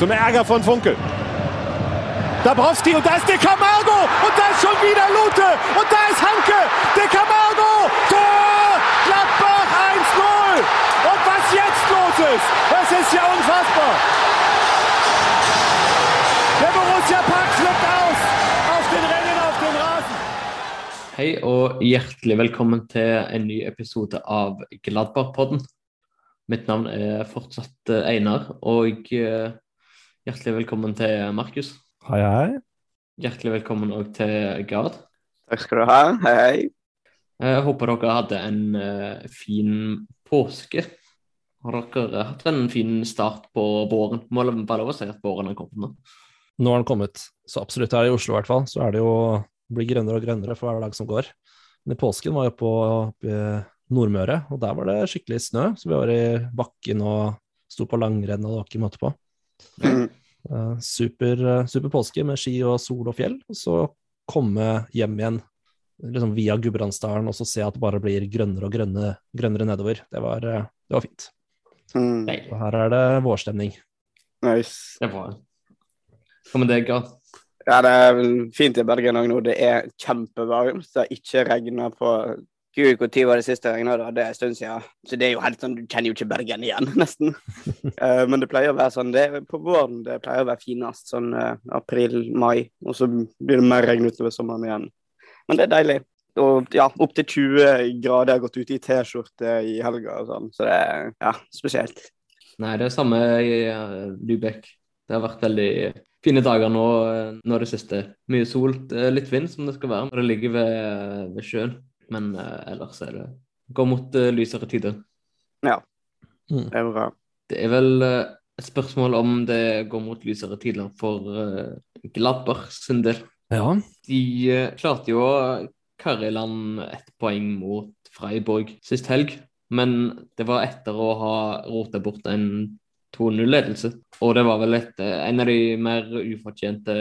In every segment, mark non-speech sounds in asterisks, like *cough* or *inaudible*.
Zum Ärger von Funkel. Dabrowski und da ist De Camargo und da ist schon wieder Lute und da ist Hanke. De Camargo, Tor! Gladbach 1-0. Und was jetzt los ist, das ist ja unfassbar. Der Borussia Park flippt aus auf den Rennen auf den Rasen. Hei og hjertelig velkommen til en ny episode av Gladbach-podden. Mitt navn er fortsatt eh, Einar, og eh, hjertelig velkommen til Markus. Hei, hei. Hjertelig velkommen òg til Gard. Takk skal du ha. Hei, hei. Jeg håper dere hadde en uh, fin påske. Har dere hatt en fin start på våren? Må det være lov å si at våren har kommet nå? Nå har den kommet. Så absolutt her i Oslo i hvert fall, så er det jo blir grønnere og grønnere for hver dag som går. Men i påsken var jeg på oppe i Nordmøre, og der var det skikkelig snø. Så vi var i bakken og sto på langrenn, og det var ikke måte på. Mm. Eh, super, eh, super påske med ski og sol og fjell. Og så komme hjem igjen liksom via Gudbrandsdalen og så se at det bare blir grønnere og grønne, grønnere nedover. Det var, eh, det var fint. Mm. Og her er det vårstemning. Nice. det var Hva med deg, Gard? Ja, det er fint i Bergen òg nå. Det er kjempevarmt. Det har ikke regna på Gud, når var det siste det regna? Det er en stund siden. Så det er jo helt sånn, du kjenner jo ikke Bergen igjen, *laughs* nesten. uh, *laughs* men det pleier å være sånn det på våren det pleier å være finest. Sånn uh, april-mai. Og så blir det mer regn utover sommeren igjen. Men det er deilig. Og ja, opptil 20 grader. Jeg har gått ute i T-skjorte i helga og sånn. Så det er ja, spesielt. Nei, det er samme i Lubek. Det har vært veldig fine dager nå, eh, nå det siste. Mye sol, litt vind som det skal være når det ligger ved, ved sjøen. Men uh, ellers er det går mot uh, lysere tider. Ja, Mm. det er bra. Det er vel uh, et spørsmål om det går mot lysere tider for uh, Gladbach sin del. Ja. De klarte jo å karre i land ett poeng mot Freiburg sist helg, men det var etter å ha rota bort en 2-0-ledelse. Og det var vel et, eh, en av de mer ufortjente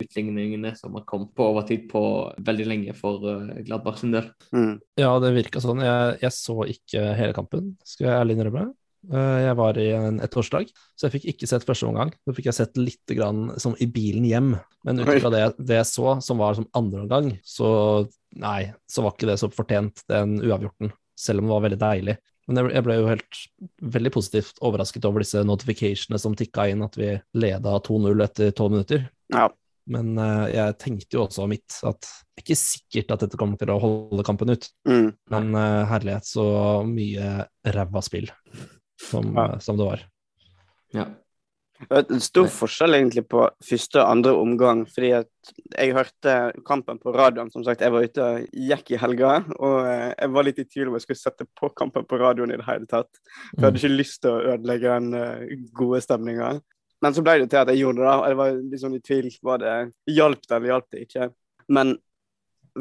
utligningene som har kommet på overtid på veldig lenge for eh, Gladbach sin del. Mm. Ja, det virka sånn. Jeg, jeg så ikke hele kampen, skal jeg ærlig innrømme. Eh, Jeg var i en ettårsdag, så jeg fikk ikke sett første omgang. Så fikk jeg sett litt grann, som i bilen hjem. Men ut fra det, det jeg så, som var som andre omgang, så nei, så var ikke det så fortjent, den uavgjorten. Selv om det var veldig deilig. Men jeg ble- jo helt veldig positivt overrasket over disse notificationene som tikka inn, at vi leda 2-0 etter 12 minutter. Ja. Men uh, jeg tenkte jo også mitt at det er ikke sikkert at dette kommer til å holde kampen ut. Mm. Men uh, herlighet, så mye ræva spill som, Ja. eh, som det var. Ja. Det er stor forskjell egentlig på første og andre omgang. fordi at jeg hørte kampen på radioen. Som sagt, jeg var ute og gikk i helga, og eh, jeg var litt i tvil om jeg skulle sette på kampen på radioen i det hele tatt. For jeg hadde ikke lyst til å ødelegge den eh, gode stemninga. Men så ble det til at jeg gjorde det. da, og Jeg var litt sånn i tvil. Var det Hjalp det, eller hjalp det ikke? Men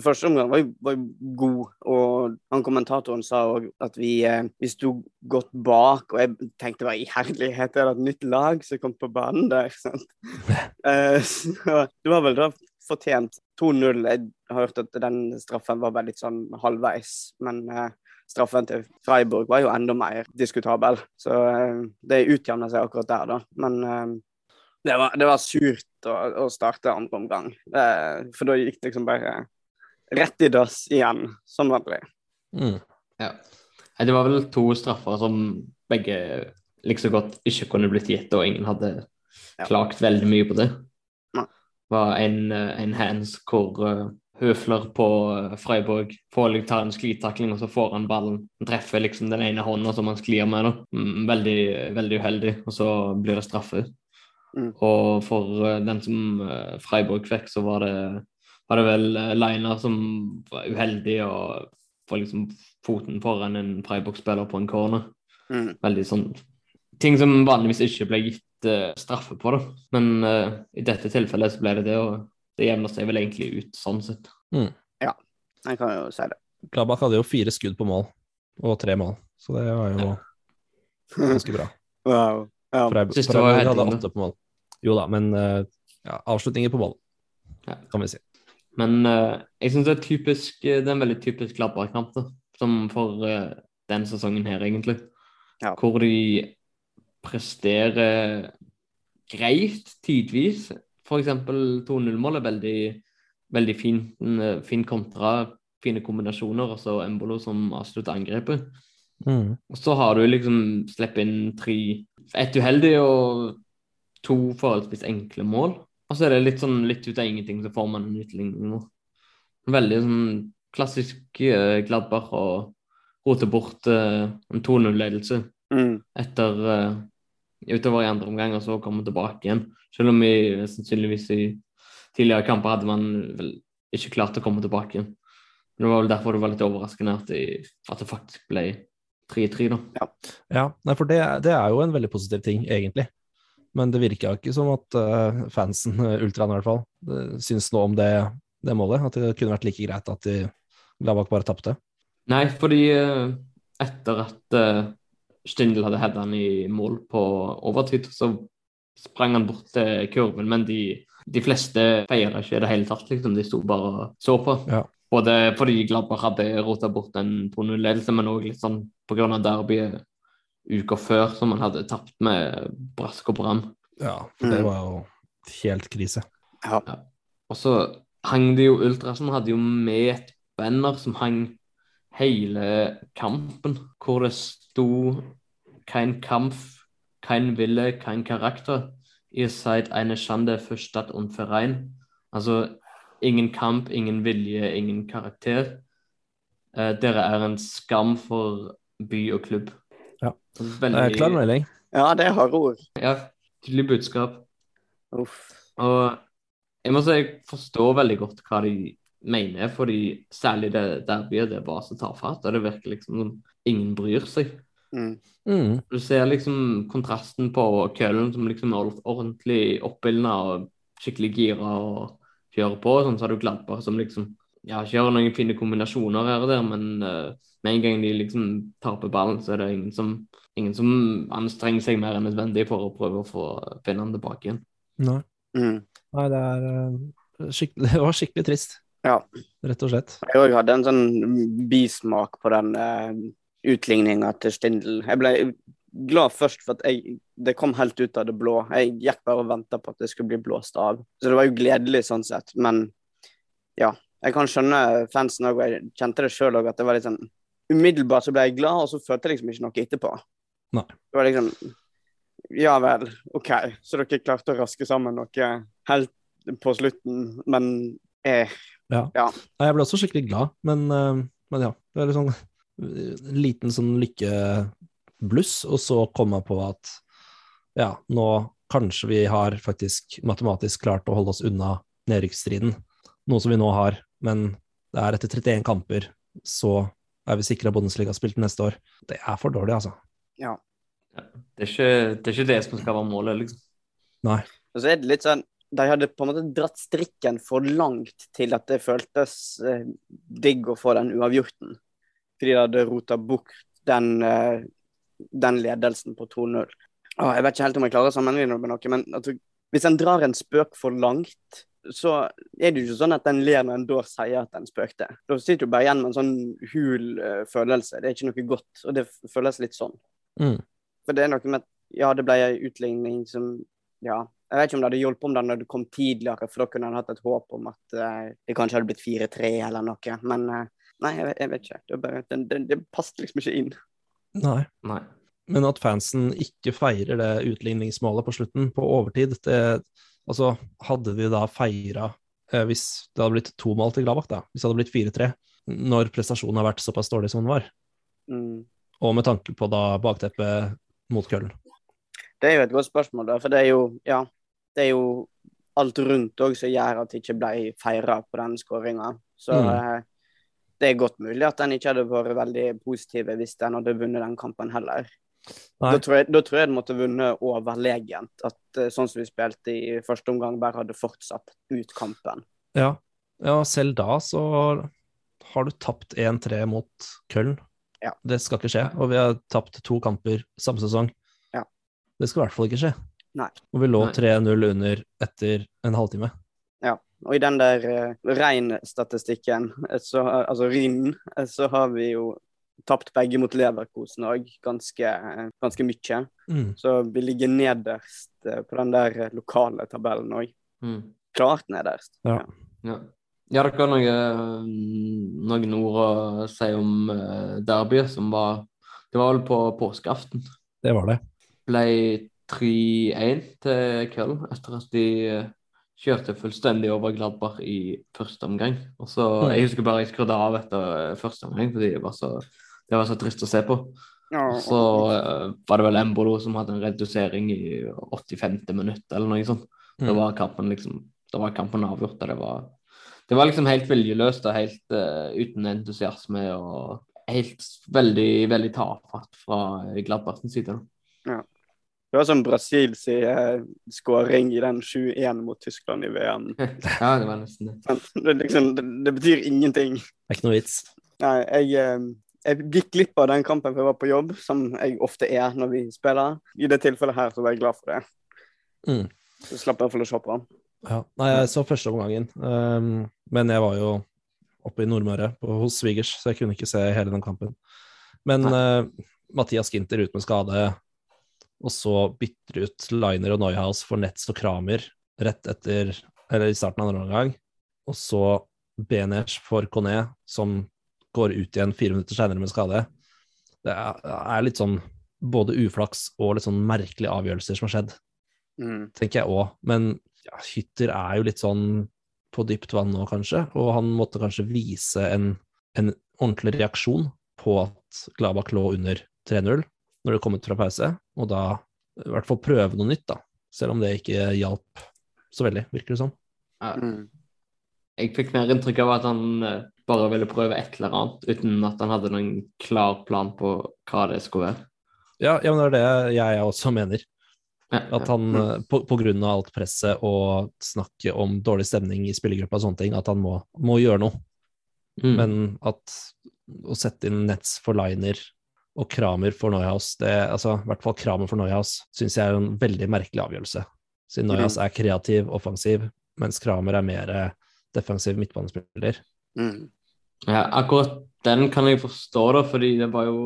første omgang var jo, var jo god, og han kommentatoren sa òg at vi, eh, vi sto godt bak, og jeg tenkte hva i herlighet, er det et nytt lag som kom på banen der? *laughs* sant? *laughs* Eh, så det var vel da fortjent 2-0. Jeg har hørt at den straffen var veldig sånn halvveis, men eh, straffen til Freiburg var jo enda mer diskutabel. Så det utjevna seg akkurat der, da. Men det, var, det var surt å, å starte andre omgang, for da gikk det liksom bare rett i dass igjen, som vanlig. Mm. Ja. Det var vel to straffer som begge liksom godt ikke kunne blitt gitt, og ingen hadde Ja. klagt veldig mye på det. Det var en, eh, en hands hvor uh, Høfler på eh, Freiburg får litt ta en sklitakling, og så får han ballen. Han treffer liksom den ene hånda som han sklir med. Da. Mm, veldig, veldig uheldig, og så blir det straffe. Mm. Og for eh, den som eh, Freiburg fikk, så var det, var det vel Liner som var uheldig og får liksom foten foran en Freiburg-spiller på en corner. Mm. Veldig sånn ting som vanligvis ikke ble gitt uh, straffe på, da. Men uh, i dette tilfellet så ble det det, og det jevner seg vel egentlig ut sånn sett. ja, Jeg kan jo si det. Gladbach hadde jo fire skudd på mål, og tre mål. Så det var jo ganske bra. *laughs* Wow. Ja. Freiburg Siste var Freiburg helt hadde inne. åtte på mål. Jo da, men uh, ja, avslutninger på mål, Ja. kan vi si. Men uh, jeg syns det er Det er en veldig typisk. Som for uh, den sesongen her, egentlig. Ja. Hvor de presterer greit tidvis. Eksempel 2-0-målet er veldig, veldig fin, fin kontra, fine kombinasjoner, og så Embolo som avslutter angrepet. Mm. Og så har du liksom sluppet inn tre Ett uheldig og to forholdsvis enkle mål. Og så er det litt sånn litt ut av ingenting så får man en utligning nå. Veldig sånn klassisk uh, Gladbach å rote bort uh, en 2-0-ledelse Mm. etter uh, utover i andre omgang, og så komme tilbake igjen. Selv om vi sannsynligvis i tidligere kamper hadde man vel ikke klart å komme tilbake igjen. Men Det var vel derfor det var litt overraskende at, de, at det faktisk ble 3-3, da. Ja, nei, for det, det er jo en veldig positiv ting, egentlig. Men det virka ikke som at eh, fansen, *laughs* ultraen i hvert fall, uh, syns noe om det, det målet. At det kunne vært like greit at de Gladbach bare tapte. Nei, fordi eh, etter at Stindl hadde headet han i mål på overtid, så sprang han bort til kurven, men de, de fleste feira ikke i det hele tatt, liksom. De sto bare og så på. Ja. Både fordi Gladbach hadde rota bort en 2-0-ledelse, men òg litt sånn pga. derbyet uka før, som man hadde tapt med brask og bram. Ja, det Mm. var jo helt krise. Ja. Og så hang det jo Ultrasen hadde jo med et banner som hang hele kampen, hvor det sto Kein Kampf, kein Wille, kein Charakter. Ihr seid eine Schande für Stadt und Verein. Altså ingen kamp, ingen vilje, ingen karakter. Eh, dere er en skam for by og klubb. Ja. Veldig... Er klar melding. ja, det er harde ord. Ja, tydelig budskap. Uff. Og jeg må si jeg forstår veldig godt hva de mener, fordi særlig det derbyet, det er bare så tafatt, og det virker liksom som ingen bryr seg. Mm. Mm. Du ser liksom kontrasten på Køllen som liksom er ordentlig oppildna og skikkelig gira og kjører på, sånn så har du Gladbach som liksom ja, kjører noen fine kombinasjoner her og der, men eh, med en gang de liksom taper ballen, så er det ingen som, ingen som anstrenger seg mer enn nødvendig for å prøve å få finne den tilbake igjen. Nei. Mm. Nei, det er eh, skikkelig, *laughs* Det var skikkelig trist, Ja. rett og slett. Jeg òg hadde en sånn bismak på den uh, utligninga til Stindl. Jeg ble glad først for at jeg, det kom helt ut av det blå. Jeg gikk bare og venta på at det skulle bli blåst av. Så det var jo gledelig sånn sett. Men ja, jeg kan skjønne fansen òg, og jeg kjente det sjøl òg, at det var litt sånn Umiddelbart så ble jeg glad, og så følte jeg liksom ikke noe etterpå. Nei. Det var liksom Ja vel, OK, så dere klarte å raske sammen noe helt på slutten, men eh, Nei, jeg ble også skikkelig glad, men, eh, men ja. Det var litt sånn en liten sånn lykkebluss, og så kom jeg på at ja, nå kanskje vi har faktisk matematisk klart å holde oss unna nedrykksstriden. Noe som vi nå har, men det er etter 31 kamper, så er vi sikra Bundesliga-spilt neste år. Det er for dårlig, altså. ja. Det er, ikke, det er ikke det som skal være målet, liksom. Og så er det litt sånn De hadde på en måte dratt strikken for langt til at det føltes eh, digg å få den uavgjorten. Fordi de hadde rota bort den, eh, den ledelsen på 2-0. Jeg vet ikke helt om jeg klarer å sammenligne det med noe, men altså, hvis en drar en spøk for langt, så er det jo ikke sånn at en ler når en da sier at en spøkte. Da sitter du bare igjen med en sånn hul eh, følelse. Det er ikke noe godt, og det føles litt sånn. Mm. For det er noe med at ja, det ble en utligning som Ja. Jeg vet ikke om det hadde hjulpet om det når det kom tidligere, for da kunne en hatt et håp om at uh, det kanskje hadde blitt 4-3 eller noe. Men uh, nei, jeg, vet- jeg vet ikke. Det, bare, det, det, det passet liksom ikke inn. Nei. Nei. Men at fansen ikke feirer det utligningsmålet på slutten, på overtid det, Altså, hadde vi da feira eh, hvis det hadde blitt to mål til Gladbach, da, hvis det hadde blitt 4-3, når prestasjonen har vært såpass dårlig som den var, Mm. og med tanke på da bakteppet mot Køllen. Det er jo et godt spørsmål, da, for det er jo ja, det er jo alt rundt òg som gjør at det ikke ble feira på den skåringa. Så Mm. eh, det er godt mulig at den ikke hadde vært veldig positiv hvis den hadde vunnet den kampen heller. Nei. Da tror, jeg, da tror jeg den måtte vunnet overlegent. At eh, sånn som vi spilte i første omgang, bare hadde fortsatt ut kampen. Ja. ja, selv da så har du tapt 1-3 mot Köln. Ja. Det skal ikke skje. Og vi har tapt to kamper samme sesong. Ja. Det skal i hvert fall ikke skje. Nei. Og vi lå 3-0 under etter en halvtime. Ja. Og i den der uh, rein-statistikken, altså RIN, så har vi jo tapt begge mot Leverkosen òg, ganske, ganske mye. Mm. Så vi ligger nederst eh, på den der eh, lokale tabellen òg. Mm. Klart nederst. Ja. Ja. Ja, dere har noe, noen ord å si om Derby, derbyet, som var Det var vel på påskeaften. Det var det. Ble 3-1 til Köln etter at de eh, kjørte fullstendig over Gladbach i første omgang. Og så, Mm. Jeg husker bare jeg skrudde av etter eh, første omgang fordi det var så, det var så trist å se på. Ja. så uh, var det vel Embolo som hadde en redusering i 85. minutt eller noe sånt. Da Mm. var kampen liksom Da var kampen avgjort. og Det var, det var liksom helt viljeløst og helt uh, uten entusiasme og helt veldig, veldig tafatt fra Gladbartens side. Ja. Det var som Brasils eh, skåring i den 7-1 mot Tyskland i VM. *laughs* Ja, det var nesten det. *laughs* Det, liksom, det, det betyr ingenting. Det er ikke noe vits. Nei, jeg, jeg gikk glipp av den kampen for jeg var på jobb, som jeg ofte er når vi spiller. I det tilfellet her så var jeg glad for det. Mm. Så slapp jeg i hvert fall å se på. Ja. Nei, jeg så første omgangen, um, men jeg var jo oppe i Nordmøre på- hos svigers, så jeg kunne ikke se hele den kampen. Men uh, Mathias Ginter ut med skade, og så bytter ut Liner og Neuhaus for Netz og Kramer rett etter, eller i starten av andre omgang. Og så Beners for Conné, som går ut igjen fire minutter senere med skade. Det er, er litt sånn både uflaks og litt sånn merkelige avgjørelser som har skjedd Mm. tenker jeg òg. Men ja, Hytter er jo litt sånn på dypt vann nå, kanskje, og han måtte kanskje vise en, en ordentlig reaksjon på at Gladbach lå under 3-0 når det kom ut fra pause, og da i hvert fall prøve noe nytt, da. Selv om det ikke hjalp så veldig, virker det som. Sånn. Mm. Jeg fikk mer inntrykk av at han eh, bare ville prøve et eller annet, uten at han hadde noen klar plan på hva det skulle være. Ja, ja men det er det jeg også mener. At han eh, på, på grunn av alt presset og snakket om dårlig stemning i spillergruppa og sånne ting, at han må, må gjøre noe. Mm. Men at å sette inn Nets for Liner og Kramer for Neuhaus, det, altså, i hvert fall Kramer for Neuhaus, syns jeg er en veldig merkelig avgjørelse. Siden Neuhaus er kreativ, offensiv, mens Kramer er mer defensiv midtbanespiller. Mm. Ja, akkurat den kan jeg forstå, da, fordi det var jo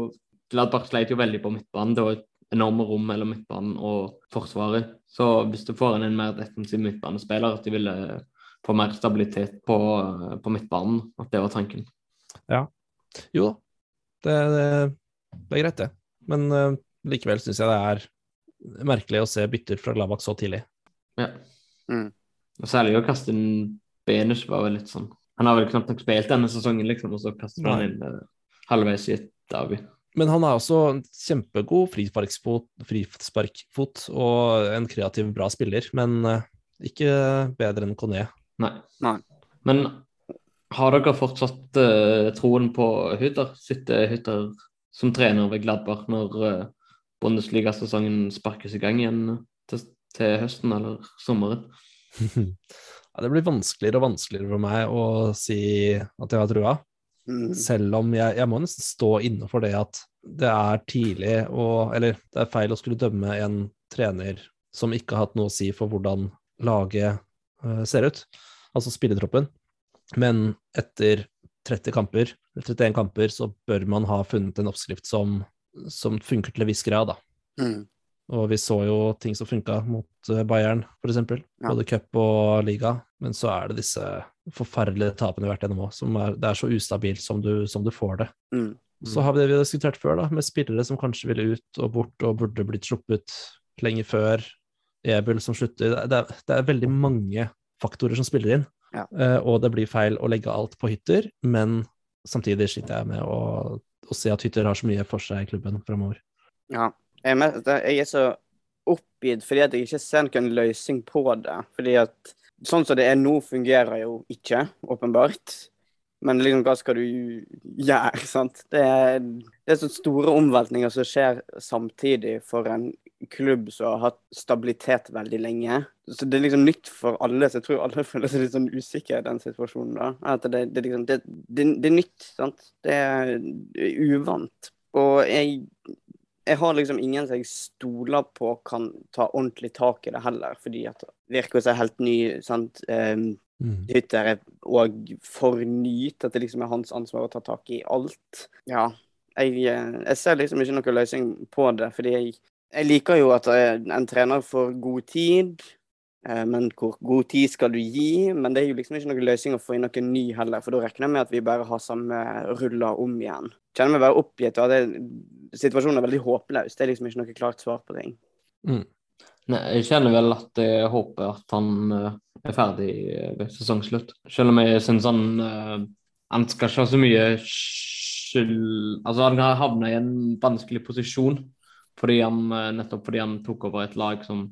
Gladbach sleit jo veldig på midtbanen. Det var et enorme rom mellom midtbanen og Forsvaret. Så hvis du får inn en mer defensiv midtbanespiller, at de ville få mer stabilitet på, på midtbanen, at det var tanken. Ja. Jo da, det, det, det er greit, det. Men uh, likevel syns jeg det er merkelig å se bytter fra Gladbach så tidlig. Ja. Mm. Og særlig å kaste inn Benus var vel litt sånn Han har vel knapt nok spilt denne sesongen, liksom, og så kaster han Nei. inn uh, halvveis i et derby. Men han er også en kjempegod frisparkfot, frisparkfot og en kreativ, bra spiller, men uh, ikke bedre enn Conné. Nei. Nei. Men har dere fortsatt uh, troen på Hytter? Sitter Hytter som trener ved Gladbach når uh, Bundesliga-sesongen sparkes i gang igjen til, til høsten eller sommeren? *laughs* ja, det blir vanskeligere og vanskeligere for meg å si at jeg har trua, Mm. selv om jeg, jeg må nesten stå inne for det at det er tidlig og Eller det er feil å skulle dømme en trener som ikke har hatt noe å si for hvordan laget uh, ser ut, altså spillertroppen. Men etter 30 kamper, eller 31 kamper, så bør man ha funnet en oppskrift som, som funker til en viss grad, da. Mm. Og vi så jo ting som funka mot eh, Bayern, f.eks. Ja. Både cup og liga. Men så er det disse forferdelige tapene vi har vært gjennom òg. Det er så ustabilt som du, som du får det. Mm. Så har vi det vi har diskutert før, da, med spillere som kanskje ville ut og bort og burde blitt sluppet lenge før. Ebel som slutter. Det er, det er veldig mange faktorer som spiller inn. Ja. Uh, og det blir feil å legge alt på hytter, men samtidig sliter jeg med å, å se at hytter har så mye for seg i klubben framover. Ja. Jeg jeg er så oppgitt fordi at jeg ikke ser noen løsning på det. Fordi at sånn som det er nå, fungerer jo ikke, åpenbart. Men liksom, hva skal du gjøre, *laughs* sant? Det er, det er så store omveltninger som skjer samtidig for en klubb som har hatt stabilitet veldig lenge. Så det er liksom nytt for alle, så jeg tror alle *laughs* føler seg litt sånn usikre i den situasjonen. da. At det, det, liksom, det, det, det er nytt, sant. Det er uvant. Og jeg jeg har liksom ingen som jeg stoler på kan ta ordentlig tak i det heller, fordi at virker som helt ny. sant? Um, Mm. Hytter er òg for ny til at det liksom er hans ansvar å ta tak i alt. Ja. Jeg, eh, jeg ser liksom ikke noen løsning på det, fordi jeg, jeg liker jo at eh, en trener får god tid. Eh, Men hvor god tid skal du gi? Men det er jo liksom ikke noen løsning å få inn noe ny heller, for da regner jeg med at vi bare har samme ruller om igjen. Kjenner meg bare oppgitt, og det, situasjonen er veldig håpløs. Det er liksom ikke noe klart svar på ting. Nei, jeg kjenner vel at jeg håper at han eh, er ferdig eh, ved sesongslutt. Selv om jeg syns han eh, Han skal ikke ha så mye skyld Altså, han har havna i en vanskelig posisjon fordi han, eh, nettopp fordi han tok over et lag som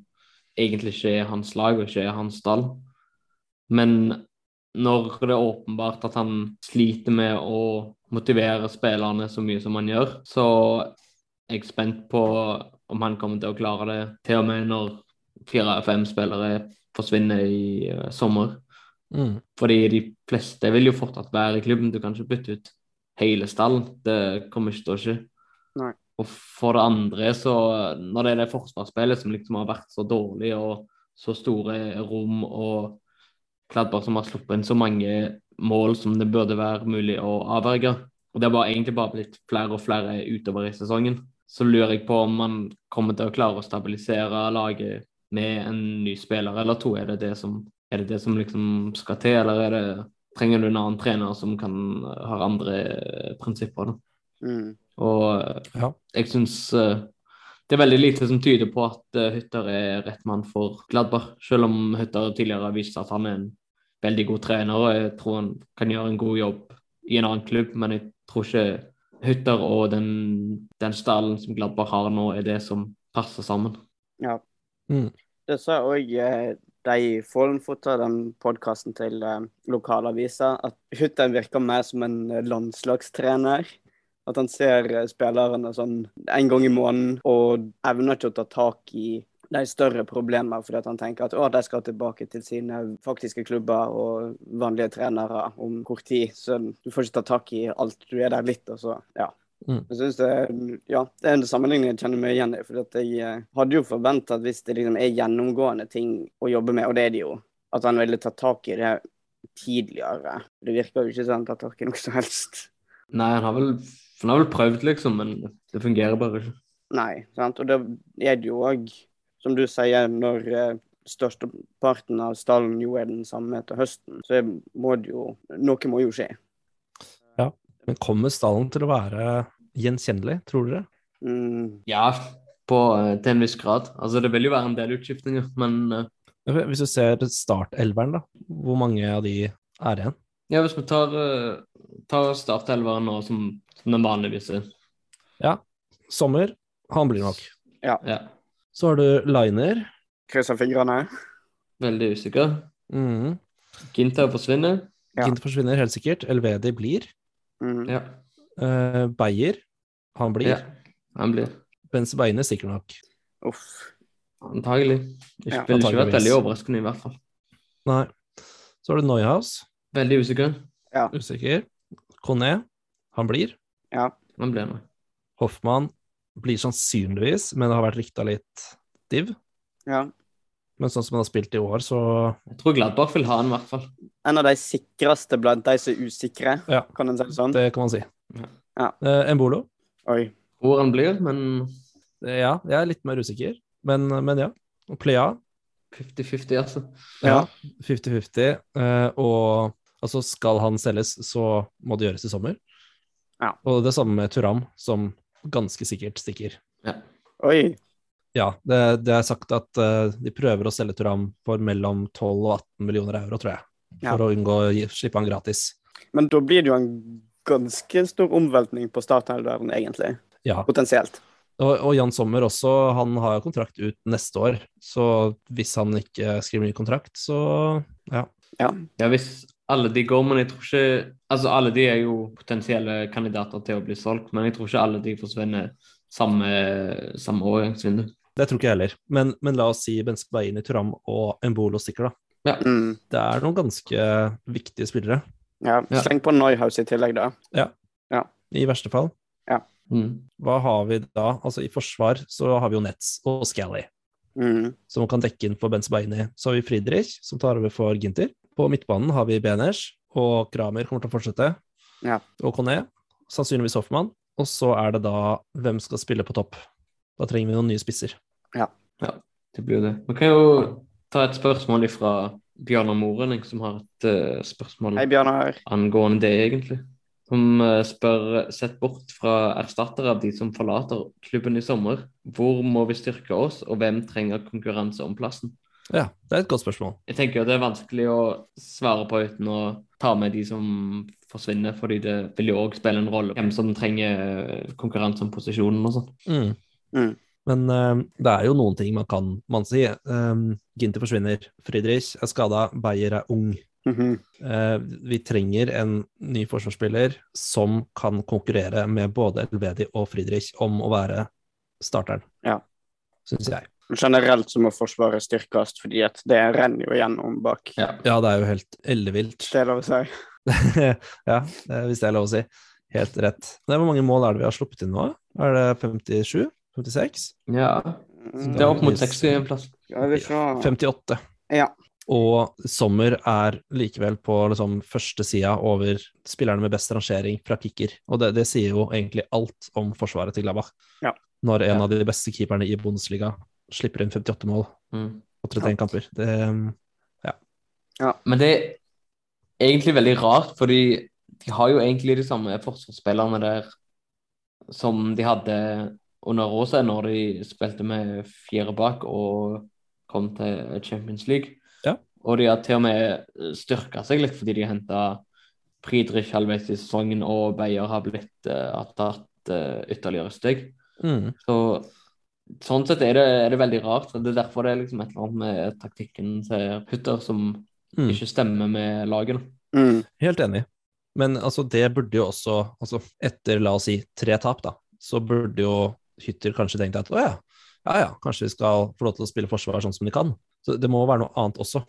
egentlig ikke er hans lag og ikke er hans stall. Men når det er åpenbart at han sliter med å motivere spillerne så mye som han gjør, så er jeg spent på om han kommer til å klare det til og med når fire av fem spillere forsvinner i eh, sommer. Mm. Fordi de fleste vil jo fortsatt være i klubben. Du kan ikke bytte ut hele stallen. Det kommer ikke til å skje. Nei. Og for det andre, så når det er det forsvarsspillet som liksom har vært så dårlig, og så store rom, og Kladberg som har sluppet inn så mange mål som det burde være mulig å avverge, og det har egentlig bare blitt flere og flere utover i sesongen, så lurer jeg på om man kommer til å klare å stabilisere laget med en ny spiller, eller to. Er det det som, er det det som liksom skal til, eller er det, trenger du en annen trener som kan ha andre prinsipper? Da? Mm. Og Ja. jeg syns det er veldig lite som tyder på at eh, Hytter er rett mann for Gladbach, selv om Hytter tidligere har vist at han er en veldig god trener, og jeg tror han kan gjøre en god jobb i en annen klubb, men jeg tror ikke Hytter og den, den stallen som Gladbach har nå, er det som passer sammen. Ja. Mm. Det sa òg eh, de i Follenfotter, den podkasten til eh, lokalavisa, at Hytter virker mer som en eh, landslagstrener. At han ser eh, spillerne sånn en gang i måneden og evner ikke å ta tak i de større problemene fordi at han tenker at å, de skal tilbake til sine faktiske klubber og vanlige trenere om kort tid. Så du får ikke ta tak i alt. Du er der litt, og så ja. Mm. Jeg synes det, ja, det er en sammenligning jeg kjenner meg igjen i. For jeg eh, hadde jo forventa at hvis det liksom er gjennomgående ting å jobbe med, og det er det jo, at han ville ta tak i det tidligere. Det virker jo ikke som han tar tak i noe som helst. Nei, han har vel, han har vel prøvd, liksom, men det fungerer bare ikke. Nei, sant. Og det er det jo òg, som du sier, når eh, størsteparten av stallen jo er den samme til høsten, så må det jo Noe må jo skje. Ja. Men kommer stallen til å være gjenkjennelig, tror dere? Mm, Ja, på, eh, til en viss grad. Altså, det vil jo være en del utskiftninger, men uh... Hvis du ser startelveren, da, hvor mange av de er igjen? Ja, hvis vi tar, eh, tar startelveren nå som, som den vanligvis er Sommer, han blir nok. ja, Så har du Liner. Krysser fingrene. veldig usikker. Mm. Ginter forsvinner. Ja. Ginter forsvinner helt sikkert. Elvedi blir. Mm. Ja. Uh, Beyer, han blir. ja. Han blir. Benzebaini sikkert nok. Uff. Antagelig. Ikke, Ja, ville ikke vært veldig overraskende, i hvert fall. Nei. Så har du Neuhaus, Veldig usikker. usikker. Kone, han blir. Han blir med. Hoffmann blir sannsynligvis, men det har vært rikta litt div. Ja. Men sånn som han har spilt i år, så Jeg tror Gladbach vil ha han, i hvert fall. En av de sikreste blant de som er usikre, Ja. kan en si det sånn? det kan man si. Ja. Ja. Eh, Embolo, Oi. Hvor han blir, men eh, ja, jeg er litt mer usikker, men, men ja. Og Plea, 50-50, altså. ja, 50-50. Eh, og altså, skal han selges, så må det gjøres i sommer. Ja. Og det samme med Turam, som ganske sikkert stikker. Oi. Ja, det, det er sagt at uh, de prøver å selge Turam for mellom 12 og 18 millioner euro, tror jeg. Ja. For å unngå å slippe han gratis. Men da blir det jo en ganske stor omveltning på starthelveren, egentlig. Ja. Potensielt. Og, og Jan Sommer også, han har kontrakt ut neste år. Så hvis han ikke skriver ny kontrakt, så ja. Ja. Ja, hvis alle de går, men jeg tror ikke Altså, alle de er jo potensielle kandidater til å bli solgt, men jeg tror ikke alle de forsvinner samme, samme overgangsvindu. Det tror ikke jeg heller. Men, men la oss si Benzbaini, Turam og Embolo stikker, da. Mm. Det er noen ganske viktige spillere, ja. Ja. Sleng på Neuhaus i tillegg, da. Ja. i verste fall. Mm. Hva har vi da? Altså I forsvar så har vi jo Nets og Scally, Mm. som kan dekke inn for Benzbaini. Så har vi Friedrich, som tar over for Ginter. På midtbanen har vi Beners, og Kramer kommer til å fortsette. Ja. Og Conné. Sannsynligvis Hoffmann. Og så er det da hvem skal spille på topp. Da trenger vi noen nye spisser. Ja, Det blir jo det. Man kan jo ta et spørsmål fra Bjørnar Moren, som har et uh, spørsmål Hei, angående det, egentlig. Som uh, spør, sett bort fra erstattere av de som forlater klubben i sommer, hvor må vi styrke oss, og hvem trenger konkurranse om plassen? Ja, det er et godt spørsmål. Jeg tenker jo det er vanskelig å svare på uten å ta med de som forsvinner, fordi det vil jo òg spille en rolle hvem som trenger konkurranse om posisjonen og sånn. Mm. Mm. Men uh, det er jo noen ting man kan man si. Um, Ginter forsvinner, Friedrich er skada, Beyer er ung. Mm -hmm. uh, vi trenger en ny forsvarsspiller som kan konkurrere med både Elvedi og Friedrich om å være starteren, Ja. syns jeg. Generelt så må Forsvaret styrkes, fordi at det renner jo gjennom bak. Ja. Ja, det er jo helt ellevilt. Det er lov å si. *laughs* ja, hvis det er lov å si. Helt rett. Men hvor mange mål er det vi har sluppet inn nå? Er det 57? 56? Ja, det er opp mot 60 en plass. Skal vi se. 58. Ja. Og Sommer er likevel på liksom, første sida over spillerne med best rangering fra kicker. Og det, det sier jo egentlig alt om forsvaret til Gladbach. Ja. Når en Ja. av de beste keeperne i Bundesliga slipper inn 58 mål Mm. på 31 kamper. Det, Men det er egentlig veldig rart, fordi de har jo egentlig de samme forsvarsspillerne der som de hadde under Rosa når de spilte med fire bak og kom til Champions League. Ja. Og de har til og med styrka seg litt fordi de henta Friedrich halvveis i sesongen, og Beyer har blitt uh, har tatt uh, ytterligere steg. mm, Så sånn sett er det, er det veldig rart. Det er derfor det er liksom et eller annet med taktikken til Hutter som mm. ikke stemmer med laget. Mm. Helt enig. Men altså, det burde jo også altså, Etter, la oss si, tre tap, da, så burde jo Hytter kanskje tenkt at å ja, ja ja, kanskje vi skal få lov til å spille forsvar sånn som de kan. Så det må være noe annet også.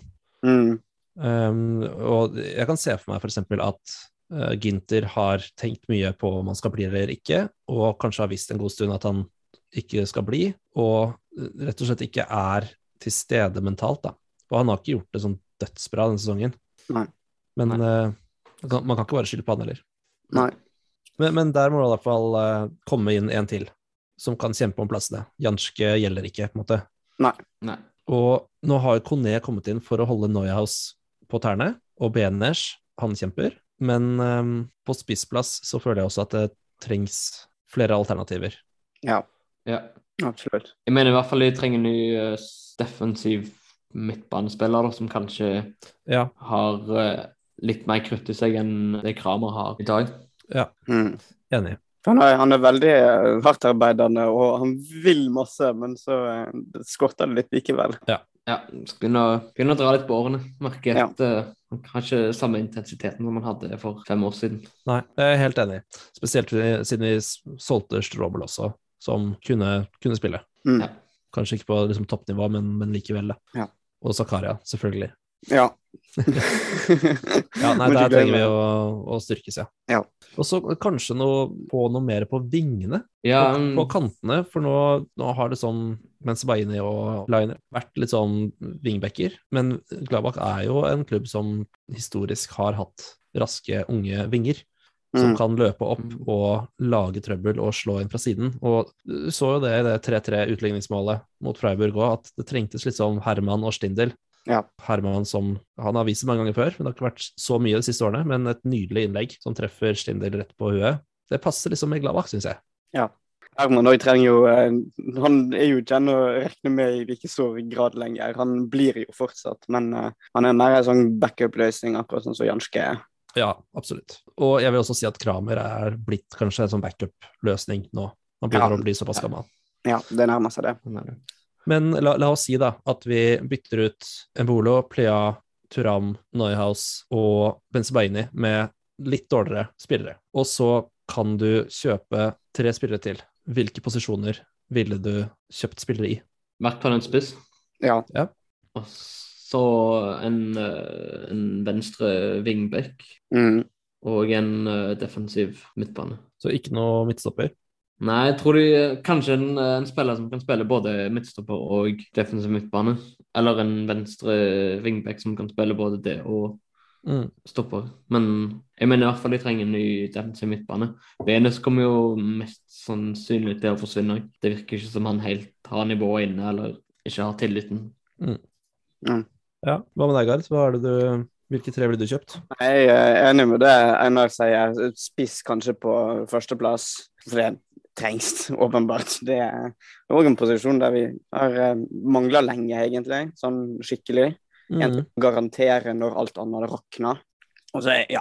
Mm. Um, og jeg kan se for meg f.eks. at uh, Ginter har tenkt mye på om han skal bli eller ikke, og kanskje har visst en god stund at han ikke skal bli, og uh, rett og slett ikke er til stede mentalt. da. Og han har ikke gjort det sånn dødsbra denne sesongen. Nei. Men Nei. uh, man kan- man kan ikke bare skylde på han heller. Nei. Men, men der må det i hvert fall uh, komme inn en til som kan kjempe om plassene. Janske gjelder ikke, på en måte. Nei. Og nå har Kone kommet inn for å holde Neuhaus på tærne, og Beners, han kjemper. Men um, på spissplass så føler jeg også at det trengs flere alternativer. Ja, Ja. absolutt. Jeg mener i hvert fall de trenger en ny uh, defensiv midtbanespiller da, som kanskje Ja, har uh, litt mer krutt i seg enn det Kramer har i dag. Mm. enig. Han er, han er veldig eh, hardtarbeidende, og han vil masse, men så uh, det skorter det litt likevel. Ja, skal begynne, å- begynne å dra litt på årene. Merker Ja. at eh, han har ikke samme intensiteten som han hadde for fem år siden. Nei, jeg er helt enig. Spesielt siden vi solgte Strobel også, som kunne, kunne spille. Mm. Ja. Kanskje ikke på liksom, toppnivå, men, men likevel. Ja. Og Zakaria, selvfølgelig. Ja. *laughs* Ja, nei, Der trenger vi å, å styrkes, ja. Ja. Og så kanskje noe, på, noe mer på vingene, Ja, på, mm, på kantene. For nå, nå har det sånn, mens Baini og Liner vært litt sånn vingbacker. Men Gladbach er jo en klubb som historisk har hatt raske, unge vinger. Som Mm. kan løpe opp og lage trøbbel og slå inn fra siden. Og du så jo det i det 3-3-utligningsmålet mot Freiburg òg, at det trengtes litt sånn Herman og Stindel. Ja. Herman som han har vist det mange ganger før, men det har ikke vært så mye de siste årene. Men et nydelig innlegg som treffer Stindel rett på huet. Det passer liksom med Gladbach, syns jeg. Ja. Herman også trenger jo eh, Han er jo ikke ennå å regne med i like stor grad lenger. Han blir jo fortsatt, men eh, han er mer en sånn backup-løsning, akkurat sånn som Janske er. Ja, absolutt. Og jeg vil også si at Kramer er blitt kanskje en sånn backup-løsning nå. Han begynner Ja. å bli såpass gammel. Ja, det nærmer seg det. det. Men la, la oss si da at vi bytter ut Embolo, Plea, Turam, Neuhaus og Benzebaini med litt dårligere spillere. Og så kan du kjøpe tre spillere til. Hvilke posisjoner ville du kjøpt spillere i? Merk på en spiss. Ja. Og så en, eh, en venstre wingback Mm. og en eh, defensiv midtbane. Så ikke noe midtstopper. Nei, jeg tror de kanskje en, en spiller som kan spille både midtstopper og defensiv midtbane. Eller en venstre wingback som kan spille både det og Mm. stopper. Men jeg mener i hvert fall de trenger en ny defensiv midtbane. Venus kommer jo mest sannsynlig til å forsvinne. Det virker ikke som han helt har nivået inne, eller ikke har tilliten. Ja, Hva med deg, Gard? Hva det du, hvilke tre ville du kjøpt? Jeg er enig med det Einar sier. Spiss kanskje på førsteplass. For det trengs *laughs* åpenbart. Det er òg en posisjon der vi har mangla lenge, egentlig. Sånn skikkelig. En Mm. til å garantere når alt annet rakner. Og så ja,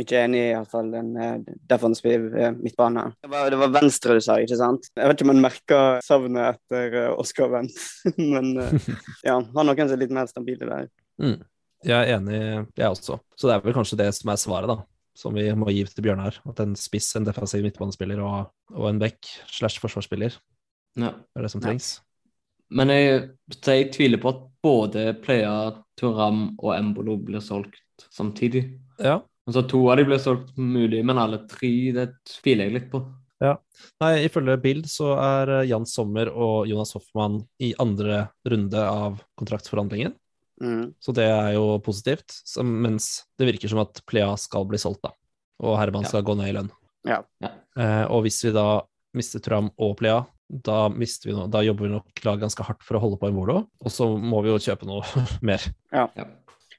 ikke enig i hvert fall en eh, defensiv eh, midtbane. Det var, det var venstre du sa, ikke sant? Jeg vet ikke om han merker savnet etter Oskar Oscar Wendt, *laughs* men eh, *laughs* ja, som er litt mer stabile der. Mm. Jeg er enig, jeg også. Så det er vel kanskje det som er svaret, da. Som vi må gi til Bjørnar. At en spiss, en defensiv midtbanespiller og, og en back slash forsvarsspiller Ja. er det som Ja. trengs. Men jeg, jeg tviler på at både Playa, Turam og Embolo blir solgt samtidig. Ja. Altså To av de ble solgt mulig, men alle tre det tviler jeg litt på. Ja. Nei, ifølge Bild så er eh, Jan Sommer og Jonas Hoffmann i andre runde av kontraktsforhandlingen. Mm. Så det er jo positivt. Så, mens det virker som at Plea skal bli solgt, da. Og Herman Ja. skal gå ned i lønn. Ja. Ja. Eh, og hvis vi da mister Tram og Plea, da, mister vi noe, da jobber vi nok laget ganske hardt for å holde på Embolo. Og så må vi jo kjøpe noe *laughs* mer. Ja.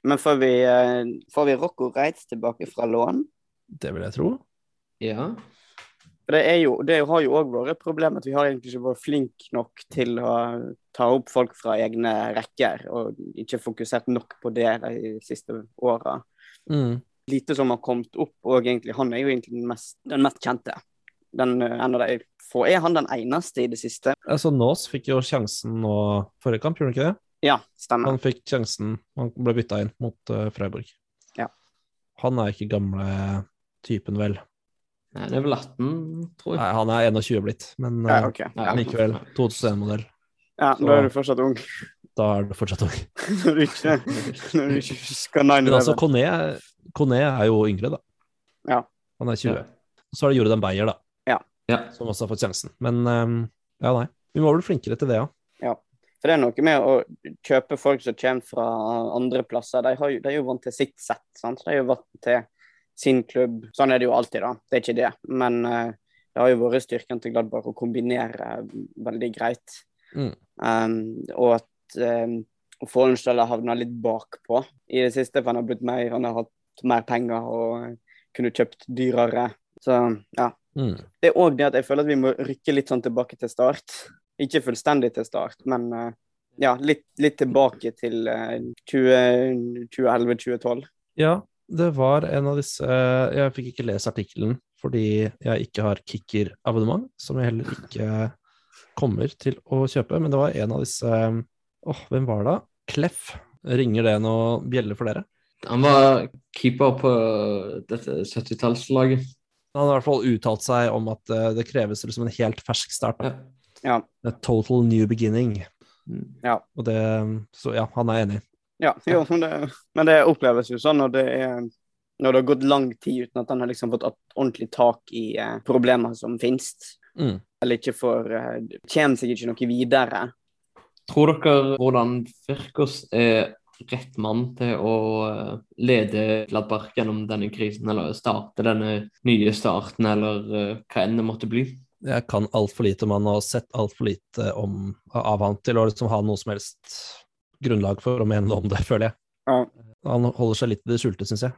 Men får vi, eh, får vi Rocco Reitz tilbake fra lån? Det vil jeg tro. ja. For det, er jo, det har jo òg vært et problem at vi har egentlig ikke vært flinke nok til å ta opp folk fra egne rekker, og ikke fokusert nok på det de siste åra. Mm. Lite som har kommet opp, og egentlig han er jo egentlig den mest, den mest kjente. Den, eh, en av de få. Er han den eneste i det siste? Altså, Nås fikk jo sjansen nå forrige kamp, gjorde han ikke det? Ja, stemmer. Han fikk sjansen, han ble bytta inn mot uh, Freiburg. Ja. Han er ikke gamle typen, vel. Nei, det er vel 18, tror jeg. Nei, han er 21 blitt, men Ja, okay. Ja. likevel 2001-modell. Ja, Så- da er du fortsatt ung. *laughs* Da er du fortsatt ung. *laughs* Når du ikke, når du ikke husker 9 Men altså, Conné, Kone er jo yngre, da. Ja. Han er 20. Ja. Så er det Jordan Beyer, da, Ja. som også har fått sjansen. Men um, ja, nei. Vi må bli flinkere til det, ja. For det er noe med å kjøpe folk som kommer fra andre plasser. De, har de er jo vant til sitt sett. sant? De er jo vant til sin klubb. Sånn er det jo alltid, da. Det er ikke det. Men uh, det har jo vært styrken til Gladbach å kombinere veldig greit. Mm. Um, og at um, Follensdal har havna litt bakpå i det siste, for han har blitt mer, han har hatt mer penger og kunne kjøpt dyrere. Så ja. Mm. Det er òg det at jeg føler at vi må rykke litt sånn tilbake til start. Ikke fullstendig til start, men eh, ja, litt, litt tilbake til eh, 20 2011-2012. Ja, det var en av disse Jeg fikk ikke lest artikkelen fordi jeg ikke har kicker-abonnement, som jeg heller ikke kommer til å kjøpe, men det var en av disse Åh, hvem var det? Kleff. Ringer det noe bjelle for dere? Han var keeper på dette 70-tallslaget. Han har i hvert fall uttalt seg om at eh, det kreves liksom en helt fersk start. da. Ja. Ja. A total new beginning. Ja. Og det, så ja, han er enig. Ja, jo, men, det, men det oppleves jo sånn når det, er, når det har gått lang tid uten at han har liksom fått ordentlig tak i eh, problemer som finnes. Mm. Eller ikke får eh, Kommer seg ikke noe videre. Tror dere hvordan Firkos er rett mann til å eh, lede Gladbach gjennom denne krisen, eller starte denne nye starten, eller eh, hva enn det måtte bli? Jeg kan altfor lite om han og har sett altfor lite om, av han til å liksom ha noe som helst grunnlag for å mene noe om det, føler jeg. Ja. Han holder seg litt i det skjulte, syns jeg.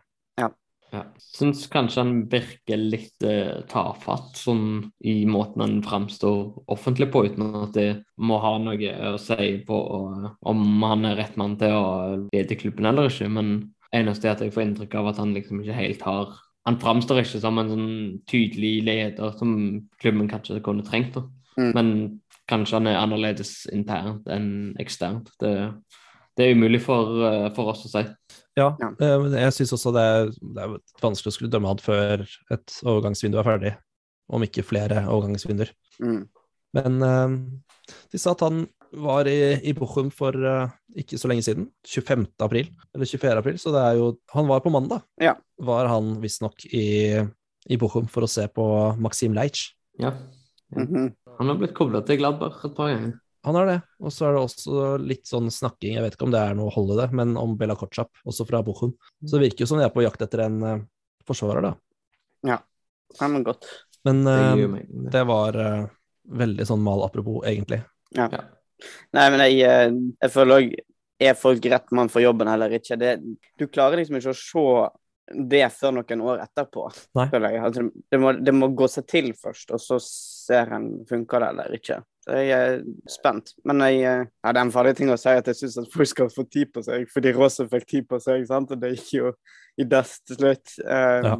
Ja. Syns kanskje han virker litt eh, tafatt sånn i måten han framstår offentlig på, uten at det må ha noe å si på og, om han er rett mann til å lede klubben eller ikke. Men eneste er at jeg får inntrykk av at han liksom ikke helt har Han framstår ikke som en sånn tydelig leder som klubben kanskje kunne trengt. da. Mm. Men kanskje han er annerledes internt enn eksternt. Det, det er umulig for, eh, for oss å si. Ja, Ja. eh, jeg syns også det er, det er vanskelig å skulle dømme han før et overgangsvindu er ferdig, om ikke flere overgangsvinduer. Mm. Men eh, de sa at han var i, i Bochum for uh, ikke så lenge siden, 25. april, eller 24. april, så det er jo Han var på mandag, Ja. var han visstnok i, i Bochum for å se på Maxim Leitsch. Ja. Mhm. Han har blitt kobla til Gladbach et par ganger. Han har det. Og så er det også litt sånn snakking, jeg vet ikke om det er noe hold i det, men om Bella Kotschap, også fra Bochum. Så det virker jo som de er på jakt etter en uh, forsvarer, da. Ja, Han var godt. Men Det uh, jo mening. det. det var uh, veldig sånn mal apropos, egentlig. Ja. Ja. Nei, men jeg, eh, jeg føler òg Er folk rett mann for jobben eller ikke? Det, du klarer liksom ikke å se det før noen år etterpå. Nei. føler jeg. Altså, det, må, det må gå seg til først, og så ser en funker det eller ikke. Så jeg er spent. Men jeg, eh, ja, det er en farlig ting å si at jeg syns at folk skal få tid på seg, fordi Råse fikk tid på seg, sant? og det gikk jo i dass til slutt. Um, Ja.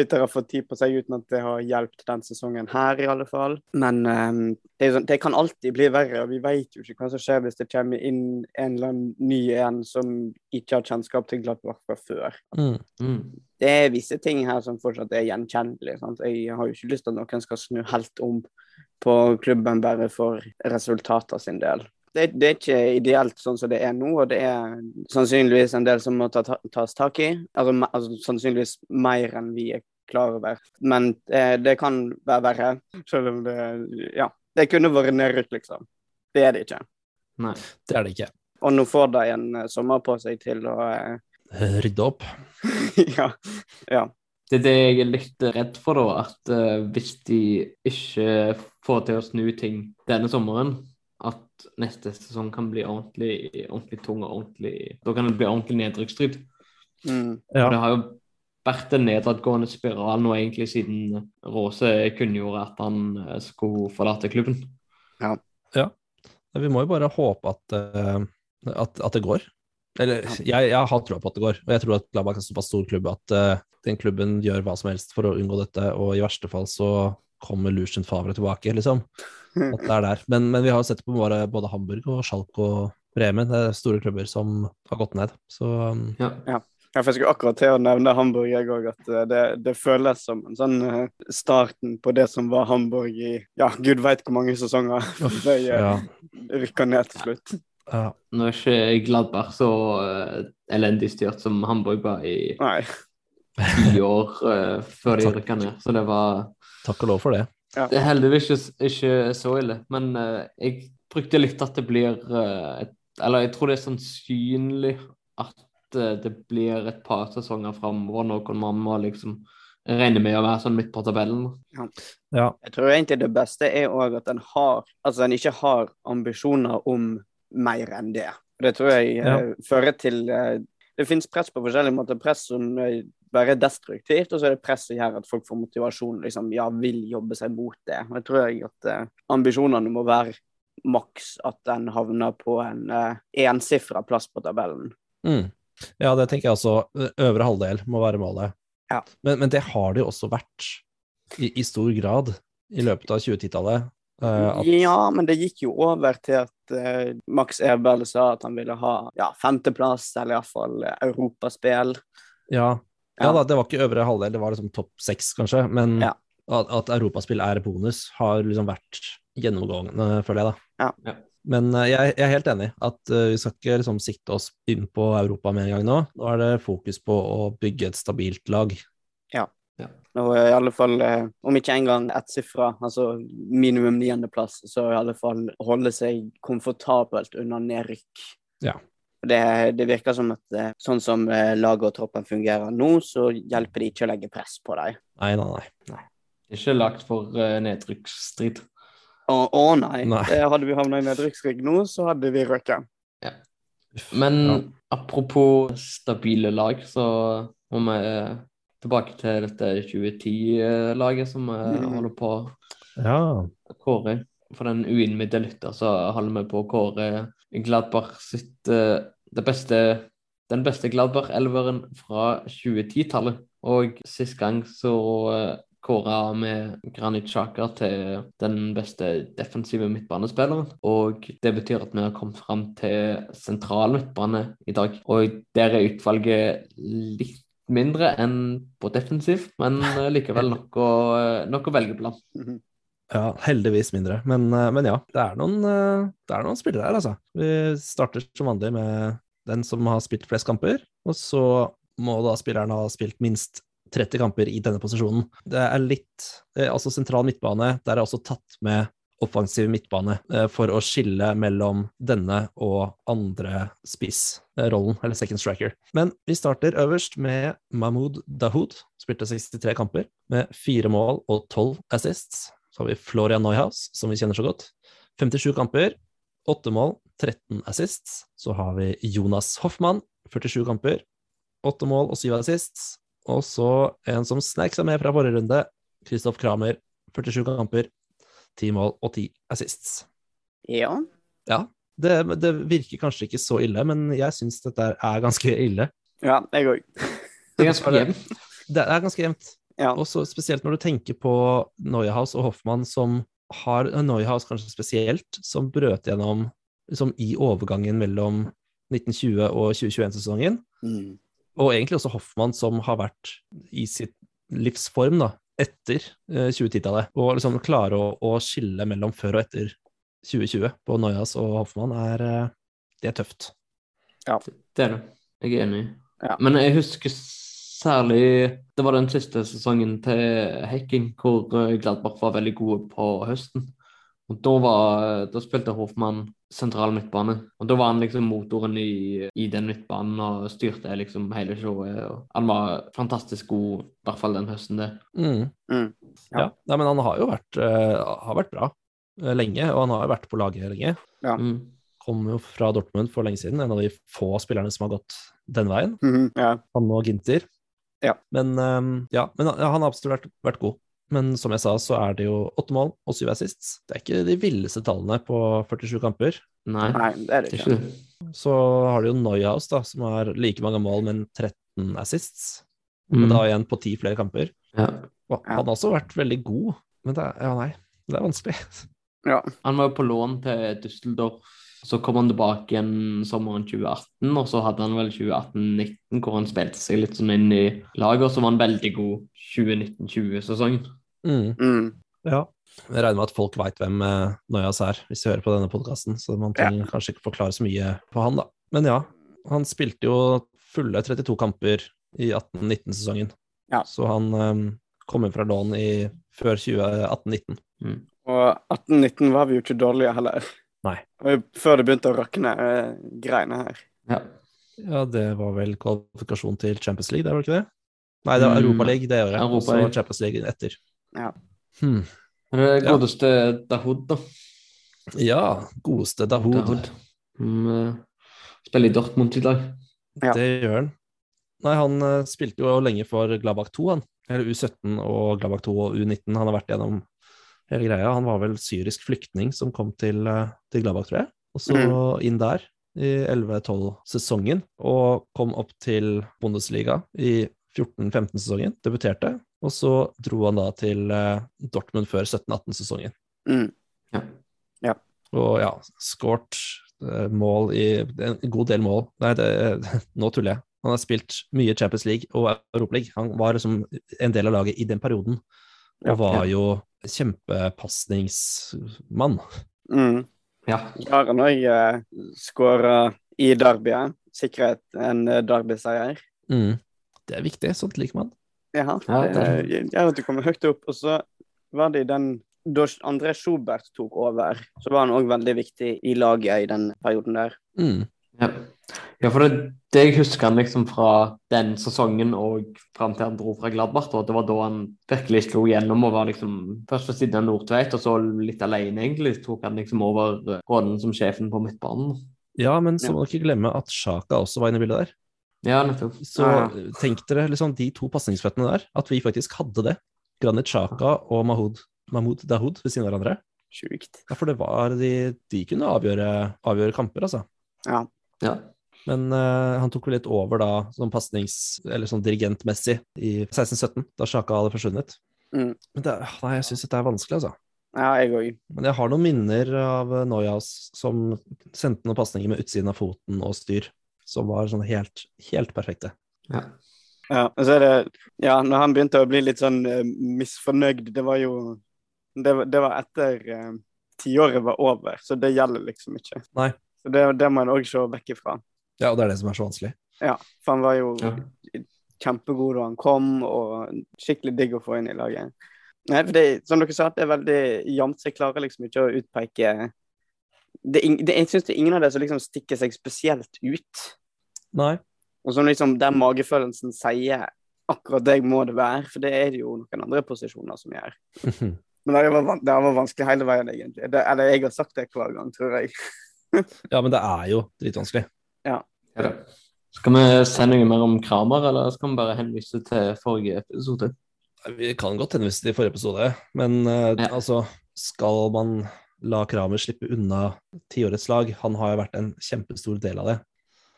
Hytter har fått tid på seg uten at det har hjulpet den sesongen her, i alle fall. Men um, det, sånn, det kan alltid bli verre, og vi vet jo ikke hva som skjer hvis det kommer inn en eller annen ny en som ikke har kjennskap til Gladbach fra før. Mm. Mm. Det er visse ting her som fortsatt er gjenkjennelige. Sant? Jeg har jo ikke lyst til at noen skal snu helt om på klubben bare for resultater sin del. Det, det er ikke ideelt sånn som det er nå, og det er sannsynligvis en del som må ta, ta, tas tak i. Altså, altså sannsynligvis mer enn vi er klar over. Men eh, det kan være verre, selv om det Ja. Det kunne vært nedrykk, liksom. Det er det ikke. Nei. Det er det ikke. Og nå får de en eh, sommer på seg til å eh, Rydde opp. *laughs* Ja. ja. Det er det jeg er litt redd for, da. At uh, hvis de ikke får til å snu ting denne sommeren, at neste sesong kan bli ordentlig, ordentlig tung og ordentlig Da kan det bli ordentlig nedrykksstrid. Mm. Ja. Det har jo vært en nedadgående spiral nå egentlig siden Råse kunngjorde at han eh, skulle forlate klubben. ja Vi må jo bare håpe at, eh, at, at det går. Eller jeg, jeg har troa på at det går, og jeg tror at Gladbach er såpass stor klubb at uh, den klubben gjør hva som helst for å unngå dette, og i verste fall så kommer Lucien Favre tilbake, liksom. *laughs* At det er der. Men, men vi har sett på både, Hamburg og Schalke og Bremen, det er store klubber som har gått ned. Så um, Ja. Ja, for Jeg skulle akkurat til å nevne Hamburg, jeg òg. At eh, det, det føles som en sånn eh, starten på det som var Hamburg i ja, gud veit hvor mange sesonger. *laughs* De eh, ja, rykker ned til slutt. ja. Nå er ikke Gladberg så elendig styrt som Hamburg var i ti år uh, før de rykka ned. Så det var Takk og lov for det. Det er heldigvis ikke, ikke så ille, men uh, jeg frykter litt at det blir uh, et, Eller jeg tror det er sannsynlig at uh, det blir et par sesonger framover når man må liksom regne med å være sånn midt på tabellen. Ja, Jeg tror egentlig det beste er òg at en har Altså en ikke har ambisjoner om mer enn det. Det tror jeg Ja. fører til Det finnes press på forskjellige måter. Press som er destruktivt, og så er det press som gjør at folk får motivasjon, liksom, ja, vil jobbe seg mot det. Og jeg tror jeg at eh, ambisjonene må være maks at den havner på en eh, ensifra plass på tabellen. mm. ja, det tenker jeg også. Øvre halvdel må være målet. Ja. Men, men det har det jo også vært i, i stor grad i løpet av 2010-tallet. eh, at- Ja, men det gikk jo over til at uh, Max Eberle sa at han ville ha ja, femteplass, eller iallfall europaspill. Ja, ja Ja. da, det var ikke øvre halvdel, det var liksom topp seks, kanskje. Men Ja. at, at europaspill er bonus, har liksom vært gjennomgående, føler jeg, da. Ja. Ja. Men eh, jeg, jeg er helt enig at uh, vi skal ikke liksom sikte oss inn på Europa med en gang nå. Nå er det fokus på å bygge et stabilt lag. Ja, Og i alle fall, eh, om ikke engang ettsifra, altså minimum niendeplass, så i alle fall holde seg komfortabelt unna nedrykk. Ja. Det, det virker som at eh, sånn som eh, laget og troppen fungerer nå, så hjelper det ikke å legge press på dem. Nei, nei, nei. Ikke lagt for uh, nedrykksstrid. Å å nei. Nei. Hadde vi havna i nedrykksstrid nå, så hadde vi røket. Men Ja. apropos stabile lag, så må vi uh, tilbake til dette 2010-laget som vi Mhm. holder på å Ja. kåre. For den uinnvidde lytter så holder vi på å kåre Gladbach sitt eh, det beste, den beste Gladbach-elveren fra 2010-tallet. Og sist gang så uh, kåra vi Granit Xhaka til den beste defensive midtbanespilleren. Og det betyr at vi har kommet fram til sentral midtbane i dag. Og der er utvalget litt mindre enn på defensiv, men eh, likevel nok å, eh, nok å velge blant. *laughs* Ja, heldigvis mindre. Men, eh, men ja, det er, noen, eh, det er noen spillere her, altså. Vi starter som vanlig med den som har spilt flest kamper, og så må da spilleren ha spilt minst 30 kamper i denne posisjonen. Det er litt eh, Altså sentral midtbane, der er også tatt med offensiv midtbane for å skille mellom denne og andre spissrollen, eller second striker. Men vi starter øverst med Mahmoud Dahoud. Spilte 63 kamper med fire mål og tolv assists. Så har vi Florian Neuhaus, som vi kjenner så godt. 57 kamper, 8 mål, 13 assists. Så har vi Jonas Hoffmann, 47 kamper, 8 mål og 7 assists. Og så en som snek seg med fra forrige runde, Kristoff Kramer, 47 kamper, 10 mål og 10 assists. Ja. Ja, det, det, virker kanskje ikke så ille, men jeg syns dette er ganske ille. Ja, jeg òg. *laughs* Det er ganske jevnt. *laughs* Det er ganske jevnt. Ja. Og så spesielt når du tenker på Neuhaus og Hoffmann, som har Neuhaus kanskje spesielt, som brøt gjennom liksom, i overgangen mellom 1920- og 2021-sesongen. Mm. Og egentlig også Hoffmann, som har vært i sitt livsform da, etter eh, 2010-tallet. Og liksom klare å, å, skille mellom før og etter 2020 på Neuhaus og Hoffmann, er, eh, det er tøft. Ja. Det er det. Jeg er enig. Ja. Men jeg husker særlig Det var den siste sesongen til Hekking hvor eh, Gladbach var veldig gode på høsten. Og da, var, da spilte Hoffmann sentral midtbane. Og da var han liksom motoren i, i den midtbanen og styrte liksom hele showet. Og han var fantastisk god, i hvert fall den høsten, det. Mm. Mm. Ja. Nei, men han har jo vært, uh, har vært bra uh, lenge, og han har jo vært på laget lenge. Ja. Mm. Kom jo fra Dortmund for lenge siden, en av de få spillerne som har gått den veien. Mhm, ja. Han og Ginter. Ja. Men, um, ja, men ja, han har absolutt vært, vært god. Men som jeg sa, så er det jo åtte mål og syv assists. Det er ikke de villeste tallene på 47 kamper. Nei, Nei, det er det ikke. Så har du jo Neuhaus, da, som har like mange mål, men 13 assists. Mm. Men da igjen på ti flere kamper. Ja. Og han har også vært veldig god, men det er, ja, nei, det er vanskelig. Ja. Han var jo på lån til Düsseldorf. Så kom han tilbake igjen sommeren 2018, og så hadde han vel 2018-19 hvor han spilte seg litt sånn inn i laget, og så var han veldig god 2019-20-sesongen. Mm. Mm. Ja. Jeg regner med at folk veit hvem eh, Neuhaus er, hvis de hører på denne podkasten, så man trenger kanskje ikke forklare så mye på han, da. Men ja, han spilte jo fulle 32 kamper i 18-19-sesongen, Ja. så han um, kom inn fra lån i før 2018-19. Mm. Og 18-19 var vi jo ikke dårlige heller. Nei. Før det begynte å rakne eh, greiene her. Ja. Ja, det var vel kvalifikasjon til Champions League, det var ikke det? Nei, det var Mm, Europa League det året, og så. Champions League etter. Ja. Hmm. Men det Ja. godeste Dahoud, da. Ja, godeste Dahoud. Dahoud. Mm, eh, spiller i Dortmund i dag. Ja. Det gjør han. Nei, han eh, spilte jo lenge for Gladbach 2, han. Eller U17 og Gladbach 2 og U19. Han har vært gjennom hele greia. Han var vel syrisk flyktning som kom til, eh, til Gladbach, tror jeg. Og så mm. inn der i 11-12-sesongen, og kom opp til Bundesliga i 14-15-sesongen. Debuterte. Og så dro han da til eh, Dortmund før 17-18-sesongen. Mm. Ja. Og ja, skåret eh, mål i En god del mål. Nei, det, *laughs* nå tuller jeg. Han har spilt mye Champions League og Europaliga. Han var liksom en del av laget i den perioden, Ja, og var jo kjempepasningsmann. Mm. Ja. Har han òg uh, skåra i derbyet? Sikret en uh, derbyseier? Mm. Det er viktig, sånt liker man. Ja, Ja, det er... gjør at du kommer høyt opp. Og så var det i den Da André Schubert tok over, så var han òg veldig viktig i laget i den perioden der. Mm. Ja. ja, for det, det jeg husker han liksom fra den sesongen og fram til han dro fra Gladbach, og det var da han virkelig slo gjennom og var liksom først ved siden av Nordtveit, og så litt alene, egentlig, tok han liksom over rollen som sjefen på midtbanen. Ja, men så Ja. må du ikke glemme at Sjaka også var inne i bildet der. Ja, nettopp. Så Ja. tenk dere liksom de to pasningsføttene der, at vi faktisk hadde det. Granit Sjaka og Mahud, Mahmoud Dahoud ved siden av hverandre. Sjukt. Ja, for det var de, de kunne avgjøre, avgjøre kamper, altså. Ja. Ja. Men uh, han tok vel litt over da, som pasnings- eller sånn dirigentmessig, i 16-17, da Sjaka hadde forsvunnet. Mm. Men det, nei, jeg syns dette er vanskelig, altså. ja, jeg òg. Men jeg har noen minner av eh, Neuhaus som sendte noen pasninger med utsiden av foten og styr, som var sånn helt, helt perfekte. Ja. Ja, og så er det Ja, når han begynte å bli litt sånn uh, misfornøyd, det var jo Det, var- det var etter uh, tiåret var over, så det gjelder liksom ikke. Nei. Så det, det må en òg se vekk ifra. Ja, og det er det som er så vanskelig. Ja, for han var jo Ja. kjempegod da han kom, og skikkelig digg å få inn i laget. Nei, for det, som dere sa, det er veldig jevnt, så jeg klarer liksom ikke å utpeke det, det, Jeg syns det er ingen av det som liksom stikker seg spesielt ut. Nei. Og som liksom der magefølelsen sier akkurat det må det være, for det er det jo noen andre posisjoner som gjør. *laughs* Men det var, det var vanskelig hele veien, egentlig. Det, eller jeg har sagt det hver gang, tror jeg. Ja, men det er jo dritvanskelig. Ja, ja Skal vi si noe mer om Kramer, eller skal vi bare henvise til forrige episode? Vi kan godt henvise til forrige episode, men uh, Ja. altså Skal man la Kramer slippe unna tiårets lag? Han har jo vært en kjempestor del av det.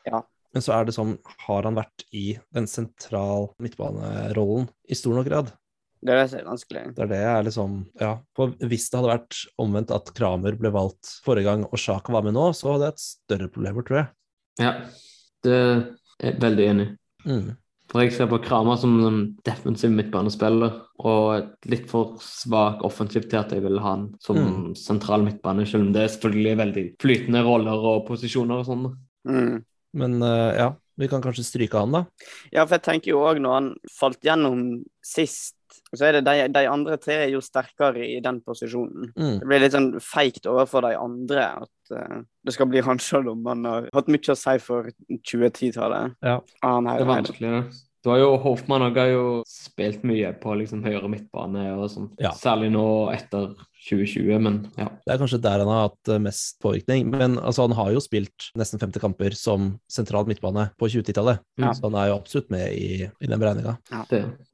Ja. Men så er det sånn, har han vært i den sentral midtbanerollen i stor nok grad? Det er det som er vanskelig. Det er det jeg er liksom Ja. For hvis det hadde vært omvendt at Kramer ble valgt forrige gang og Sjaka var med nå, så hadde jeg et større problem, tror jeg. Ja, det er jeg veldig enig i. Mm. For jeg ser på Kramer som en defensiv midtbanespiller, og litt for svak offensivt til at jeg vil ha han som Mm. sentral midtbane, selv om det er selvfølgelig veldig flytende roller og posisjoner og sånn. Mm. Men uh, ja, vi kan kanskje stryke han, da. Ja, for jeg tenker jo òg når han falt gjennom sist, så er det de, de andre tre er jo sterkere i den posisjonen. Mm. Det blir litt sånn feigt overfor de andre at uh, det skal bli han selv om han har hatt mye å si for 2010-tallet. Ja. Han Det er vanskelig, det. Det var jo Hoffmann òg har jo spilt mye på liksom høyre midtbane og sånn, Ja. særlig nå etter 2020, men ja. Det er kanskje der han har hatt eh, mest påvirkning. Men altså, han har jo spilt nesten 50 kamper som sentral midtbane på 2010-tallet. Ja. Så han er jo absolutt med i, i den beregninga. Ja.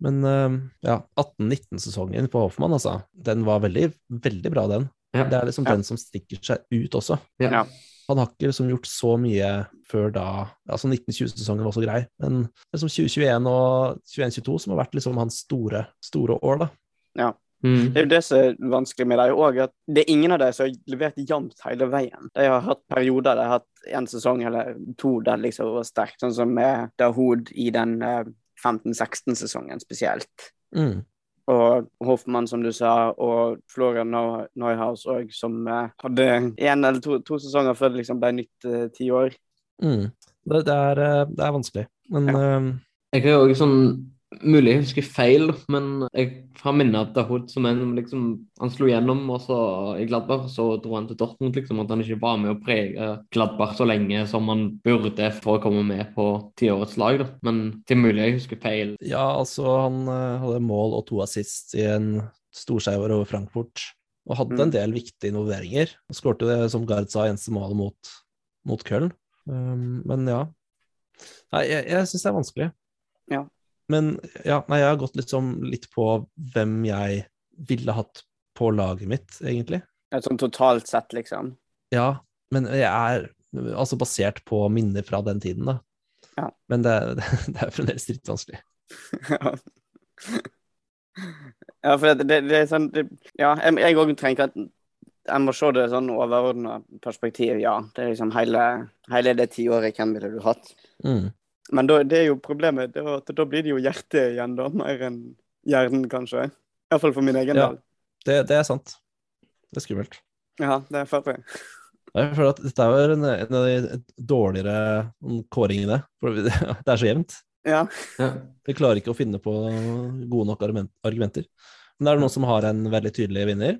Men eh, ja, 18-19-sesongen på Hoffmann, altså. Den var veldig, veldig bra, den. Ja. Det er liksom Ja. den som stikker seg ut også. Ja. Ja. Han har ikke liksom gjort så mye før da. Altså 1920-sesongen var så grei, men liksom 2021 og 2021-2022 som har vært liksom hans store, store år, da. Mm. Det er jo det som er vanskelig med dem òg, at det er ingen av dem som har levert jevnt hele veien. De har hatt perioder, de har hatt en sesong eller to der liksom var sterkt, sånn som med Dahoud i den eh, 15-16-sesongen spesielt. Mm. Og Hoffmann, som du sa, og Florian Neuhaus òg, som eh, hadde én eller to, to sesonger før det liksom ble nytt eh, tiår. Mm. Det, det, er, eh, det er vanskelig. Men eh, Jeg kan jo sånn Mulig jeg husker feil, men jeg har minnet at Dahoud som en liksom Han slo gjennom og så i Gladbach, så dro han til Dortmund, liksom. At han ikke var med å prege Gladbach så lenge som han burde for å komme med på tiårets lag, da. Men det er mulig jeg husker feil. ja, altså, han eh, hadde mål og to assist i en storseier over Frankfurt. Og hadde Mm. en del viktige involveringer. Og skårte det, som Gard sa, eneste målet mot, mot Köln. Um, men ja. Nei, jeg, jeg syns det er vanskelig. Ja. Men ja, nei, jeg har gått liksom litt på hvem jeg ville hatt på laget mitt, egentlig. Et sånn totalt sett, liksom. Ja, men jeg er altså basert på minner fra den tiden, da. Ja. Men det, *laughs* det er fremdeles dritvanskelig. Ja. *laughs* ja, for det, det, det er sånn det, Ja, jeg òg tenker at jeg må se det sånn overordna perspektiv, ja. Det er liksom hele, hele det tiåret, hvem ville du hatt? Mm. Men da, det er jo problemet, det er at da blir det jo hjertet igjen, da, mer enn hjernen, kanskje. Iallfall for min egen Ja. del. Det, det er sant. Det er skummelt. Ja, det er ferdig. Jeg føler at dette er en, en av de dårligere kåringene. For *laughs* det er så jevnt. Ja. Ja. Vi klarer ikke å finne på gode nok argumenter. Men er det noen som har en veldig tydelig vinner?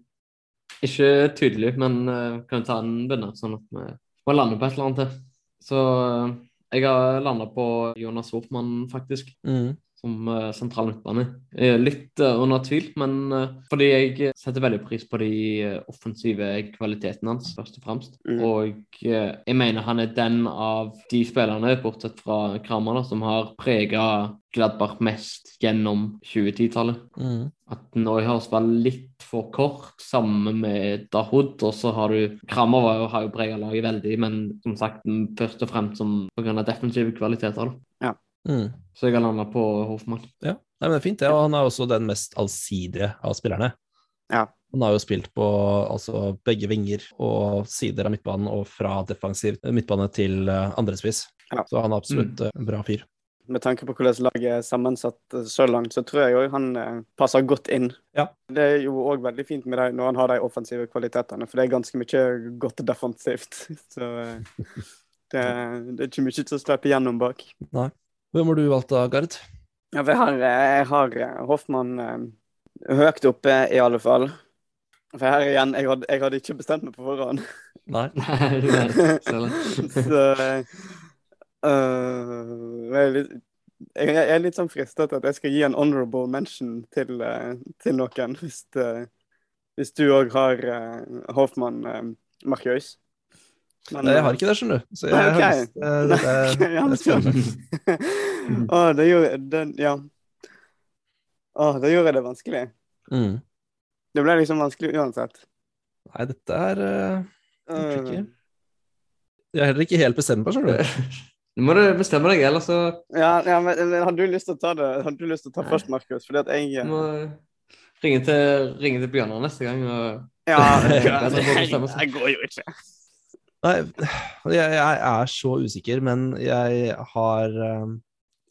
Ikke tydelig, men kan vi ta en vinner, sånn at vi må lande på et eller annet til. Så eh, jeg har landa på Jonas Hortmann, faktisk. Mm. Som uh, sentral midtbane. Eh, Litt eh, under tvil, men eh, fordi jeg setter veldig pris på de eh, offensive kvalitetene hans, først og fremst. Mm. Og eh, jeg mener han er den av de spillerne, bortsett fra Kramer, da, som har prega Gladbach mest gjennom 2010-tallet. Mm. At Neuhaus var litt for kort, sammen med Dahoud. Og så har du Kramer var jo, har jo prega laget veldig, men som sagt først og fremst som pga. defensive kvaliteter. da. Mm. Så jeg har landa på Hoffmann. Ja, Nei, men det er fint, det. Og han er også den mest allsidige av spillerne. Ja. Han har jo spilt på altså, begge vinger og sider av midtbanen, og fra defensiv midtbane til uh, andrespiss. Ja. Så han er absolutt mm. en bra fyr. Med tanke på hvordan laget er sammensatt eh, så langt, så tror jeg òg han eh, passer godt inn. Ja. Det er jo òg veldig fint med det når han har de offensive kvalitetene, for det er ganske mye godt defensivt. *laughs* Så eh, det, det er ikke mye som slipper gjennom bak. Hvem har du valgt da, Gard? Ja, jeg har, jeg har eh, Hoffmann eh, høyt oppe, i alle fall. For her igjen, jeg hadde, jeg hadde ikke bestemt meg på forhånd. Nei. *laughs* *laughs* Så uh, jeg, er litt, jeg jeg er litt sånn fristet til at jeg skal gi en honorable mention til, uh, til noen, hvis, uh, hvis du òg har Hoffmann uh, Markjøs. Nei, jeg har ikke det, skjønner du. Så jeg Nei, ok. har lyst, eh, det, det, det spennende. Å, det gjorde den, Ja. Å, det gjorde det vanskelig. Mm. Det ble liksom vanskelig uansett. Nei, dette er uh, tricky. Øh, Jeg er heller ikke helt bestemt på, skjønner du. *laughs* Nå må du bestemme deg, ellers så ja, ja, men, men har du lyst til å ta det Har du lyst til å ta Nei. først, Markus? Fordi at jeg må ringe til, ringe til Bjørnar neste gang. Og... Ja, *laughs* Det jeg, seg. jeg går jo ikke. Nei, jeg, jeg er så usikker, men jeg har eh,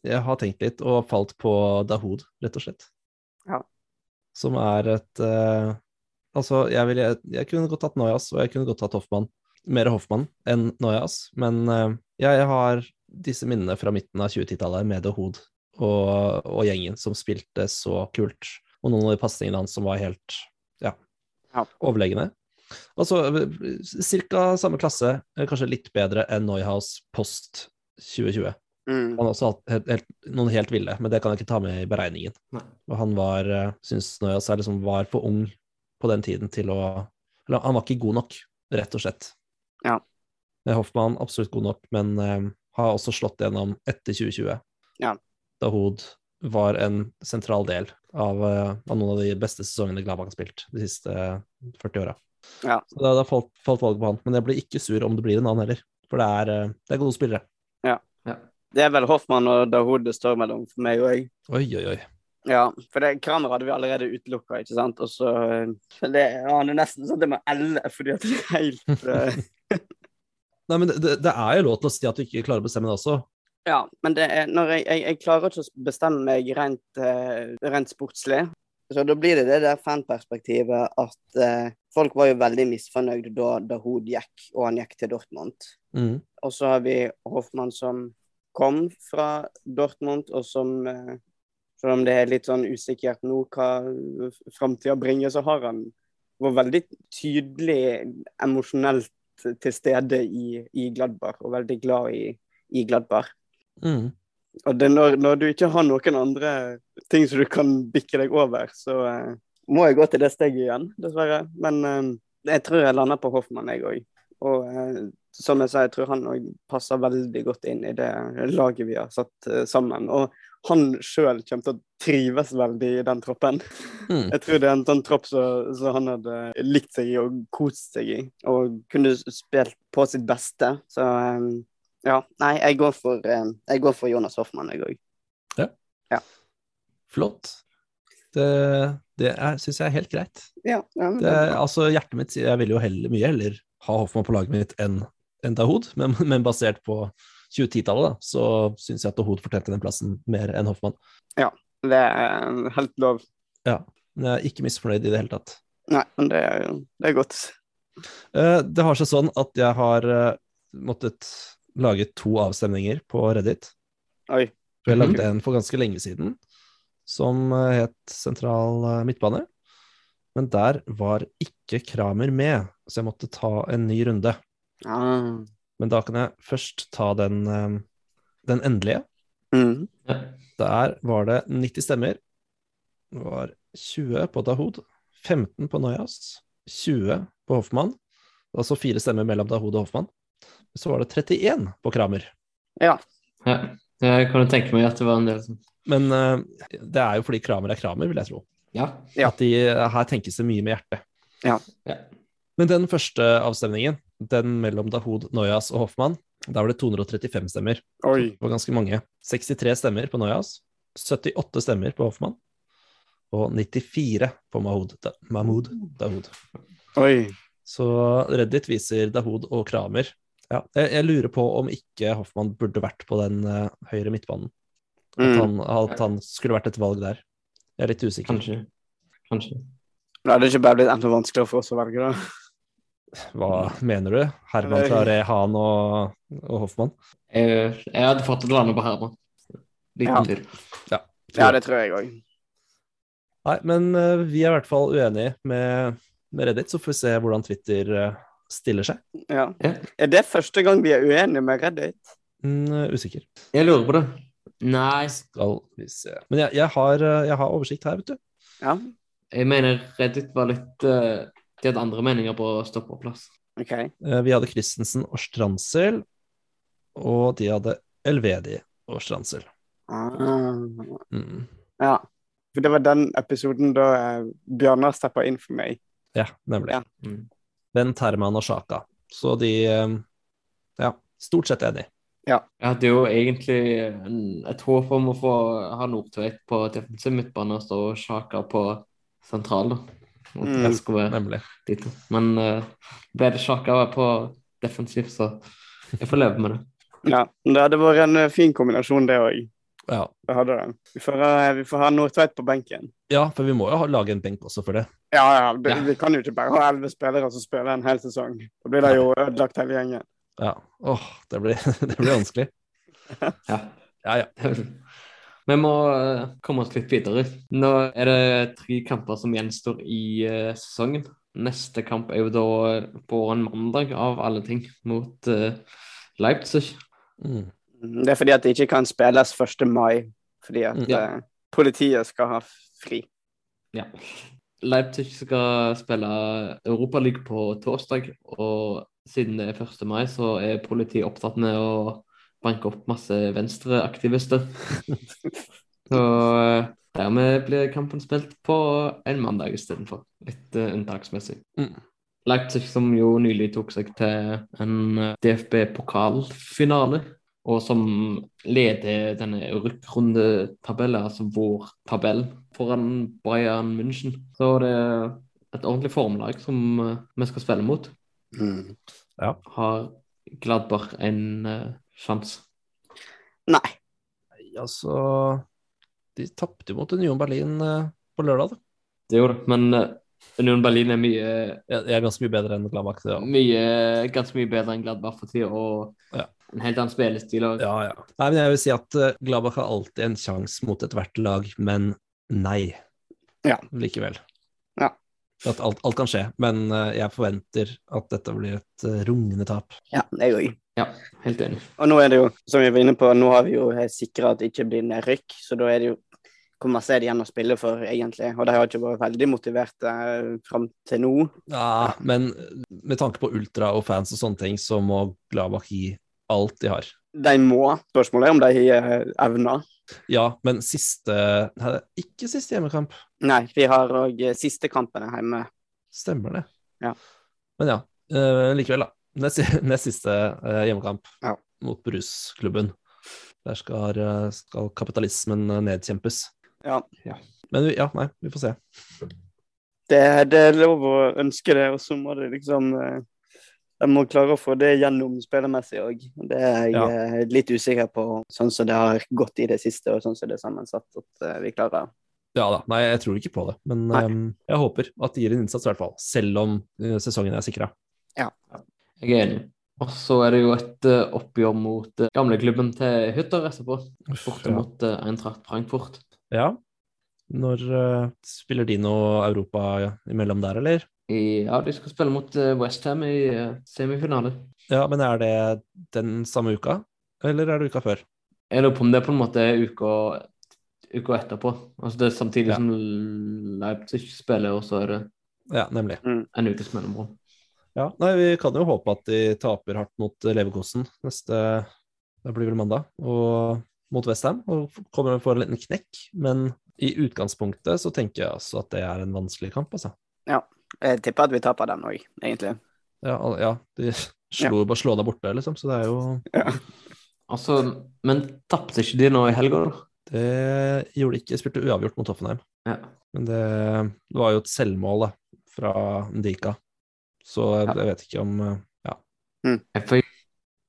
Jeg har tenkt litt og falt på Dahoud, rett og slett. Ja. Som er et uh, Altså, jeg, vil, jeg kunne godt tatt Noyas, og jeg kunne godt tatt Hoffmann. Mer Hoffmann enn Noyas, men uh, jeg har disse minnene fra midten av 2010-tallet med Dahoud og, og gjengen som spilte så kult, og noen av de pasningene hans som var helt ja, Ja. overlegne. Altså ca. samme klasse, kanskje litt bedre enn Neuhaus post 2020. Mm. Han har også hatt helt, helt, noen helt ville, men det kan jeg ikke ta med i beregningen. Nei. Og han var, eh, syns Neuhaus er liksom var for ung på den tiden til å Eller han var ikke god nok, rett og slett. Ja. Eh, Hoffmann absolutt god nok, men eh, har også slått gjennom etter 2020. Ja. Dahoud var en sentral del av, eh, av noen av de beste sesongene Gladbach har spilt de siste eh, 40 åra. Ja. Så da, da falt, falt valget på han. Men jeg blir ikke sur om det blir en annen heller, for det er, eh, det er gode spillere. Det er vel Hoffmann og Dahoud det står mellom for meg òg. Oi, oi, oi. Ja, for det, Kramer hadde vi allerede utelukka, ikke sant. Og så øh, det, ja, Han er nesten sånn at det må elle fordi at det er helt øh, *laughs* Nei, men det, det er jo lov til å si at du ikke klarer å bestemme det også. Ja, men det er, når jeg, jeg, jeg klarer ikke å bestemme meg rent, rent sportslig. Så da blir det det der fanperspektivet at øh, folk var jo veldig misfornøyd da Dahoud gikk, og han gikk til Dortmund. Mm. Og så har vi Hoffmann som kom fra Dortmund, og som eh, Selv om det er litt sånn usikkert nå hva framtida bringer, så har han vært veldig tydelig emosjonelt til stede i, i Gladbar, og veldig glad i, i Gladbar. Mm. Og når, når du ikke har noen andre ting som du kan bikke deg over, så eh, må jeg gå til det steget igjen, dessverre. Men eh, jeg tror jeg lander på Hoffmann, jeg òg. Og eh, som jeg sa, jeg tror han òg passer veldig godt inn i det laget vi har satt eh, sammen. Og han sjøl kommer til å trives veldig i den troppen. Mm. Jeg tror det er en sånn tropp som som han hadde likt seg i og kost seg i. Og kunne spilt på sitt beste. Så eh, ja, nei, jeg går for, eh, jeg går for Jonas Hoffmann, jeg òg. Flott. Det, det syns jeg er helt greit. Ja, ja, Det, er- altså, hjertet mitt jeg vil jo heller, mye heller ha Hoffmann på laget mitt enn en Dahoud, men, men basert på 2010-tallet, så syns jeg at Dahoud fortjente den plassen mer enn Hoffmann. Ja, det er helt lov. Men jeg er ikke misfornøyd i det hele tatt. Nei, men det er, det er godt. Eh, Det har seg sånn at jeg har eh, måttet lage to avstemninger på Reddit. Oi. Jeg lagde en for ganske lenge siden som eh, het Sentral eh, midtbane. Men der var ikke Kramer med, så jeg måtte ta en ny runde. Ah. Men da kan jeg først ta den, eh, den endelige. Mm. Der var det 90 stemmer. Det var 20 på Dahoud, 15 på Noyas, 20 på Hoffmann. Altså fire stemmer mellom Dahoud og Hoffmann. Så var det 31 på Kramer. Ja. Jeg kan jo tenke meg at det var en del som Men eh, det er jo fordi Kramer er Kramer, vil jeg tro. Ja. Ja. At de, her tenkes det mye med hjertet. Ja. Ja. Men den første avstemningen, den mellom Dahoud, Noyas og Hoffmann, da var det 235 stemmer. Oi. Det var ganske mange. 63 stemmer på Noyas, 78 stemmer på Hoffmann, og 94 på Mahmoud, da, Mahmoud Dahoud. Oi. Så Reddit viser Dahoud og Kramer. Ja, jeg, jeg lurer på om ikke Hoffmann burde vært på den uh, høyre midtbanen. At, Mm. han, at han skulle vært et valg der. Jeg er litt usikker. Kanskje. Kanskje. Men er det ikke bare blitt enda vanskeligere for oss å velge, da. Hva mener du? Herman fra Rehan og, og Hoffmann? Jeg, jeg hadde fått et lande på Herman. Liten Ja. til. Ja, det tror jeg òg. Nei, men uh, vi er i hvert fall uenige med, med Reddit, så får vi se hvordan Twitter uh, stiller seg. Ja. Ja. Er det første gang vi er uenige med Reddit? Mm, usikker. Jeg lurer på det. Nei, Skal vi se. Men jeg, jeg, har, eh, jeg har oversikt her, vet du. Ja, jeg mener Reddit var litt eh, De hadde andre meninger på stoppeplass. Okay. Eh, Vi hadde Christensen og Strandsel, og de hadde Elvedi og Strandsel. Ah. Mm. Ja. For det var den episoden da Bjørnar steppa inn for meg. Ja, nemlig. Ja. Mm. Ben Terman og Sjaka. Så de Ja, stort sett enig. Jeg hadde jo egentlig en, et håp om å få ha Nordtveit på defensiv midtbane og stå Sjaka på sentral. da. Og Mm. Nemlig. dit. Men uh, ble det Sjaka på defensiv, så jeg får leve med det. Ja, Det hadde vært en eh, fin kombinasjon, det òg. Ja. Det hadde det. Vi får, eh, vi får ha Nordtveit på benken. ja, for vi må jo ha, lage en benk også for det. Ja, ja, det, Ja. Vi kan jo ikke bare ha elleve spillere som spiller en hel sesong. Da blir det jo ødelagt hele gjengen. Ja. Åh, det blir, *laughs* det blir vanskelig. Ja. Ja, ja. Vi må eh, komme oss litt videre. Nå er det tre kamper som gjenstår i eh, sesongen. Neste kamp er jo da på en mandag, av alle ting, mot eh, Leipzig. Mm. Det er fordi at det ikke kan spilles 1. mai, fordi at ja. eh, politiet skal ha fri. Ja. Leipzig skal spille Europaliga på torsdag, og siden det er 1. mai, så er politiet opptatt med å banke opp masse venstreaktivister. *laughs* Så eh, dermed blir kampen spilt på en mandag istedenfor. Litt uh, unntaksmessig. Mm. Leipzig som jo nylig tok seg til en eh, DFB-pokalfinale, og som leder denne rykkrundetabellen, altså vår tabell, foran Bayern München. Så det er et ordentlig formlag som vi skal spille mot. Mm. Har Gladbach en uh, sjanse? Nei. Nei, Altså De tapte jo mot Union Berlin uh, på lørdag, da. Det gjorde det, men uh, Union Berlin er mye, Jeg jeg er ganske mye bedre enn Gladbach. Ja. mye, ganske mye bedre enn Gladbach for tida, og Ja. en helt annen spillestil. Og, Ja, ja. Nei, men jeg vil si at eh, Gladbach har alltid en sjanse mot ethvert lag, men nei. Ja. Likevel. At alt, alt kan skje, men eh, jeg forventer at dette blir et eh, rungende tap. Ja, jeg òg. Ja, helt enig. Og nå er det jo, som vi var inne på, nå har vi jo sikra at det ikke blir nedrykk, så da er det jo hvor masse er det igjen å spille for, egentlig? Og de har ikke vært veldig motiverte eh, fram til nå. Ja, men med tanke på ultra og fans og sånne ting, så må Gladbach gi alt de har. De må. Spørsmålet er om de eh, evner. Ja, men siste Nei, ikke siste hjemmekamp. Nei, vi har òg siste kampene hjemme. Stemmer det. Ja. Men ja, eh, likevel, da. Nest, *laughs* nest siste eh, hjemmekamp Ja. mot Brusklubben. Der skal, eh, skal kapitalismen eh, nedkjempes. Ja. Men ja, nei, vi får se. Det, det er lov å ønske det, og så må det liksom eh, De må klare å få det gjennom spillermessig òg. Det er jeg Ja. eh, litt usikker på, sånn som det har gått i det siste, og sånn som det er sammensatt, at eh, vi klarer. Ja da, nei, jeg tror ikke på det. Men eh, jeg håper at de gir en innsats, i hvert fall. Selv om eh, sesongen er sikra. Jeg er enig. Og så er det jo et eh, oppgjør mot uh, gamleklubben til Hytter etterpå. Borte Ja. mot uh, Eintracht Frankfurt. ja. Når uh, spiller de noe Europa ja, imellom der, eller? I, ja, de skal spille mot uh, Westham i uh, semifinale. Ja, men er det den samme uka, eller er det uka før? Jeg lurer på om det er på en måte uka, uka etterpå. Altså det er samtidig Ja. som Leipzig spiller, og så er det Ja, nemlig. en ukes mellomrom. Ja, nei, vi kan jo håpe at de taper hardt mot eh, Leverkosen neste Det blir vel mandag, og mot Westham, og kommer for en liten knekk. Men i utgangspunktet så tenker jeg altså at det er en vanskelig kamp, altså. Jeg tipper at vi taper den òg, egentlig. Ja, ja de slo ja. bare slå deg borte, liksom, så det er jo Altså, men tapte ikke de nå i helga, da? Det gjorde de ikke, Jeg spilte uavgjort mot Hoffenheim. Ja. Men det, det var jo et selvmål da, fra Ndika, så jeg, Ja. jeg vet ikke om eh, Ja. Jeg får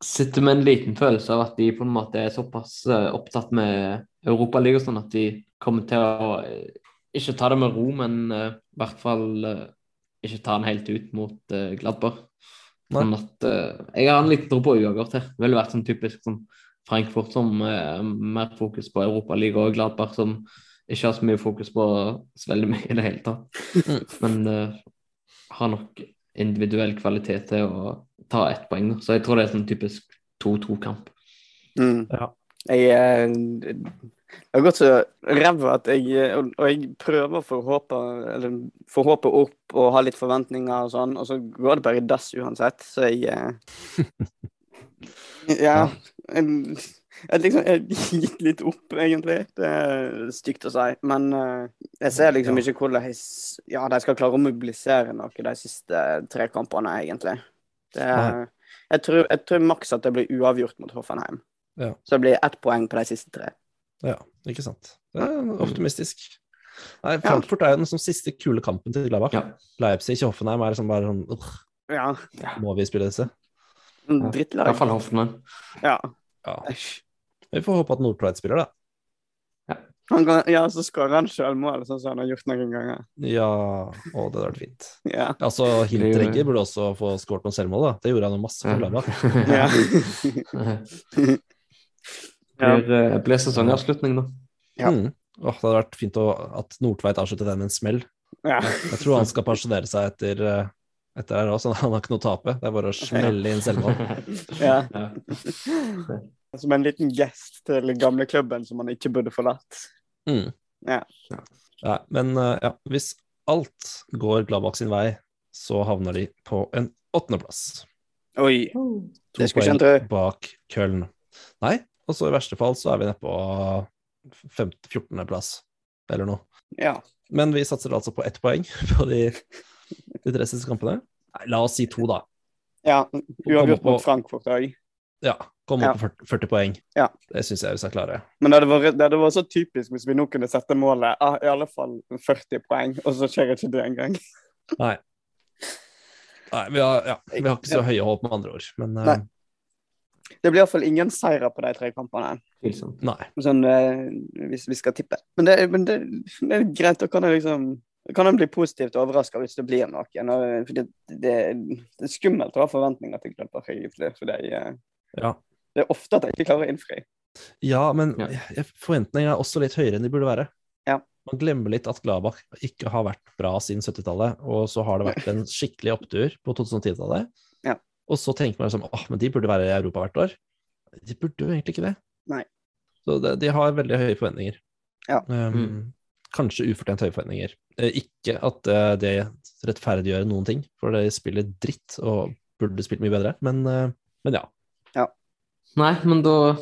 sitter med en liten følelse av at de på en måte er såpass eh, opptatt med Europaligaen sånn at de kommer til å eh, ikke ta det med ro, men eh, i hvert fall eh, ikke ta den helt ut mot uh, Gladbach. Nei. Sånn at uh, Jeg har en liten tro på uavgjort her. Det ville vært sånn typisk som Frankfurt som uh, mer fokus på Europaligaen og Gladbach som ikke har så mye fokus på så veldig mye i det hele tatt. Mm. Men uh, har nok individuell kvalitet til å ta ett poeng. Så jeg tror det er sånn typisk 2-2-kamp. Mm. Ja. Jeg eh, Det har gått så ræva at jeg Og jeg prøver å få håpet Eller få håpet opp og ha litt forventninger og sånn, og så går det bare i dass uansett. Så jeg eh, *laughs* Ja. Jeg, jeg, liksom, jeg gikk litt opp, egentlig. Det er stygt å si. Men eh, jeg ser liksom ikke hvordan ja, de skal klare å mobilisere noe de siste tre kampene, egentlig. Det, jeg, tror, jeg tror maks at det blir uavgjort mot Hoffenheim. Ja. Så det blir ett poeng på de siste tre. Ja, ikke sant. Det er optimistisk. Nei, Frankfurt er jo den som siste kule kampen til Gladbach. Ja. Leipzig og Hoffenheim er liksom bare sånn uh, Ja. Må vi spille disse? en I Drittlag. Iallfall Hoffenheim. Ja. Ja. Vi får håpe at Nordtveit spiller, da. Han kan, ja, så skårer han sjølmål, sånn som han har gjort noen ganger. Ja, å, det hadde vært fint. Ja. Altså, Hinteregger burde også få skåret noen selvmål, da. Det gjorde han jo masse for Gladbach. *laughs* Ja. *laughs* *laughs* Ja. blir, ja. blir sesongavslutning, da. Ja. Mm. Oh, det hadde vært fint å, at Nordtveit avslutter den med en smell. ja. Jeg tror han skal pensjonere seg etter, eh, etter her òg, så *laughs* han har ikke noe å tape. Det er bare å smelle inn selvmål. *laughs* ja. Ja. Som en liten gest til gamleklubben som han ikke burde forlatt. Mm. Ja. Ja, men eh, ja, hvis alt går Gladbach sin vei, så havner de på en åttendeplass. Oi. To Det skulle ikke en tro. bak Køln. Nei, og så i verste fall så er vi nede på 14.-plass, eller noe. Ja. Men vi satser altså på ett poeng *laughs* på de, de tre siste kampene. Nei, la oss si to, da. ja. Uavgjort på- mot Frankfurt òg. Ja, komme opp på 40, 40 poeng. Ja. Det syns jeg vi skal klare. Men det hadde, vært, det hadde vært så typisk hvis vi nå kunne sette målet ah, i alle fall 40 poeng, og så skjer ikke det engang. Nei. Nei, vi har, ja, vi har ikke så høye håp, med andre ord. Men eh, Nei. Det blir iallfall ingen seire på de tre kampene. Nei. Sånn, eh, hvis vi skal tippe. Men det, men det, det er greit. Da kan jeg liksom kan en bli positivt overraska hvis det blir noe. Og, fordi det, det er skummelt å ha forventninger til Gladbach, egentlig. For det, er- Ja. det er ofte at jeg ikke klarer å innfri. Ja, men Ja. forventningene er også litt høyere enn de burde være. Ja. Man glemmer litt at Gladbach ikke har vært bra siden 70-tallet, og så har det vært en skikkelig opptur på 2010-tallet. Ja. Og så tenker man liksom åh, men de burde være i Europa hvert år. De burde jo egentlig ikke det. Nei. Så det, de har veldig høye forventninger. Ja. Um, Mm. Kanskje ufortjent høye forventninger. Eh, Ikke at eh, det rettferdiggjør noen ting, for de spiller dritt og burde spilt mye bedre, men, eh, men ja. Nei, men da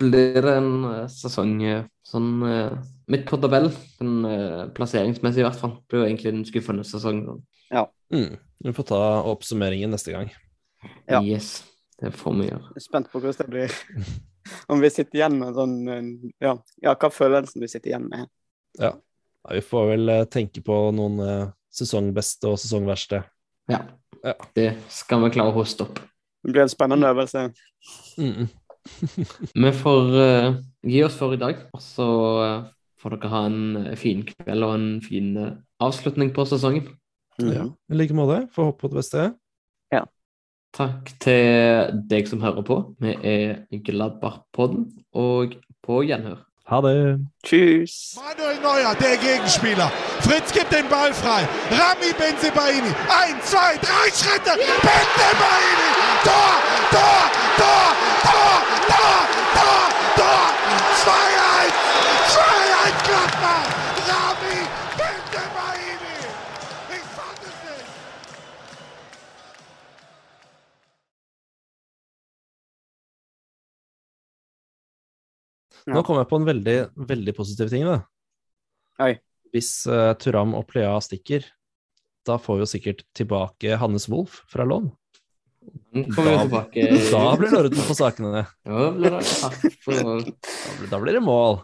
blir det en sesong sånn midt på tabell, Den, eh, plasseringsmessig i hvert fall. Det blir jo egentlig en skuffende sesong. Ja. Mm. Vi får ta oppsummeringen neste gang. Ja. Yes, det får vi gjøre. Spent på hvordan det blir. *laughs* Om vi sitter igjen med sånn Ja, ja hva følelsen vi sitter igjen med. Ja. ja vi får vel eh, tenke på noen eh, sesongbeste og sesongverste. Ja. Ja. Det skal vi klare å hoste opp. Det blir en spennende øvelse. Mm. *laughs* Vi får uh, gi oss for i dag, og så uh, får dere ha en fin kveld og en fin uh, avslutning på sesongen. Ja, Mhm. I like måte. Får håpe på det beste. Takk til deg som hører på. Vi er Gladbach-podden, og på gjenhør. Ha det. Tschüss. Manuel Neuer, der Gegenspieler. Fritz gibt den Ball frei. Rami Benzebaini. Ein, zwei, drei Schritte. Benzebaini. Tor, Tor, Tor, Tor, Tor, Tor, Tor. 2-1. 2-1 Gladbach. Nå kom jeg på en veldig, veldig positiv ting. da. Oi. Hvis uh, Turam og Plea stikker, da får vi jo sikkert tilbake Hannes Wolff fra lån. Nå kommer vi Da- tilbake. Da blir det orden på sakene. Ja, blir det. Da blir- Da blir det mål.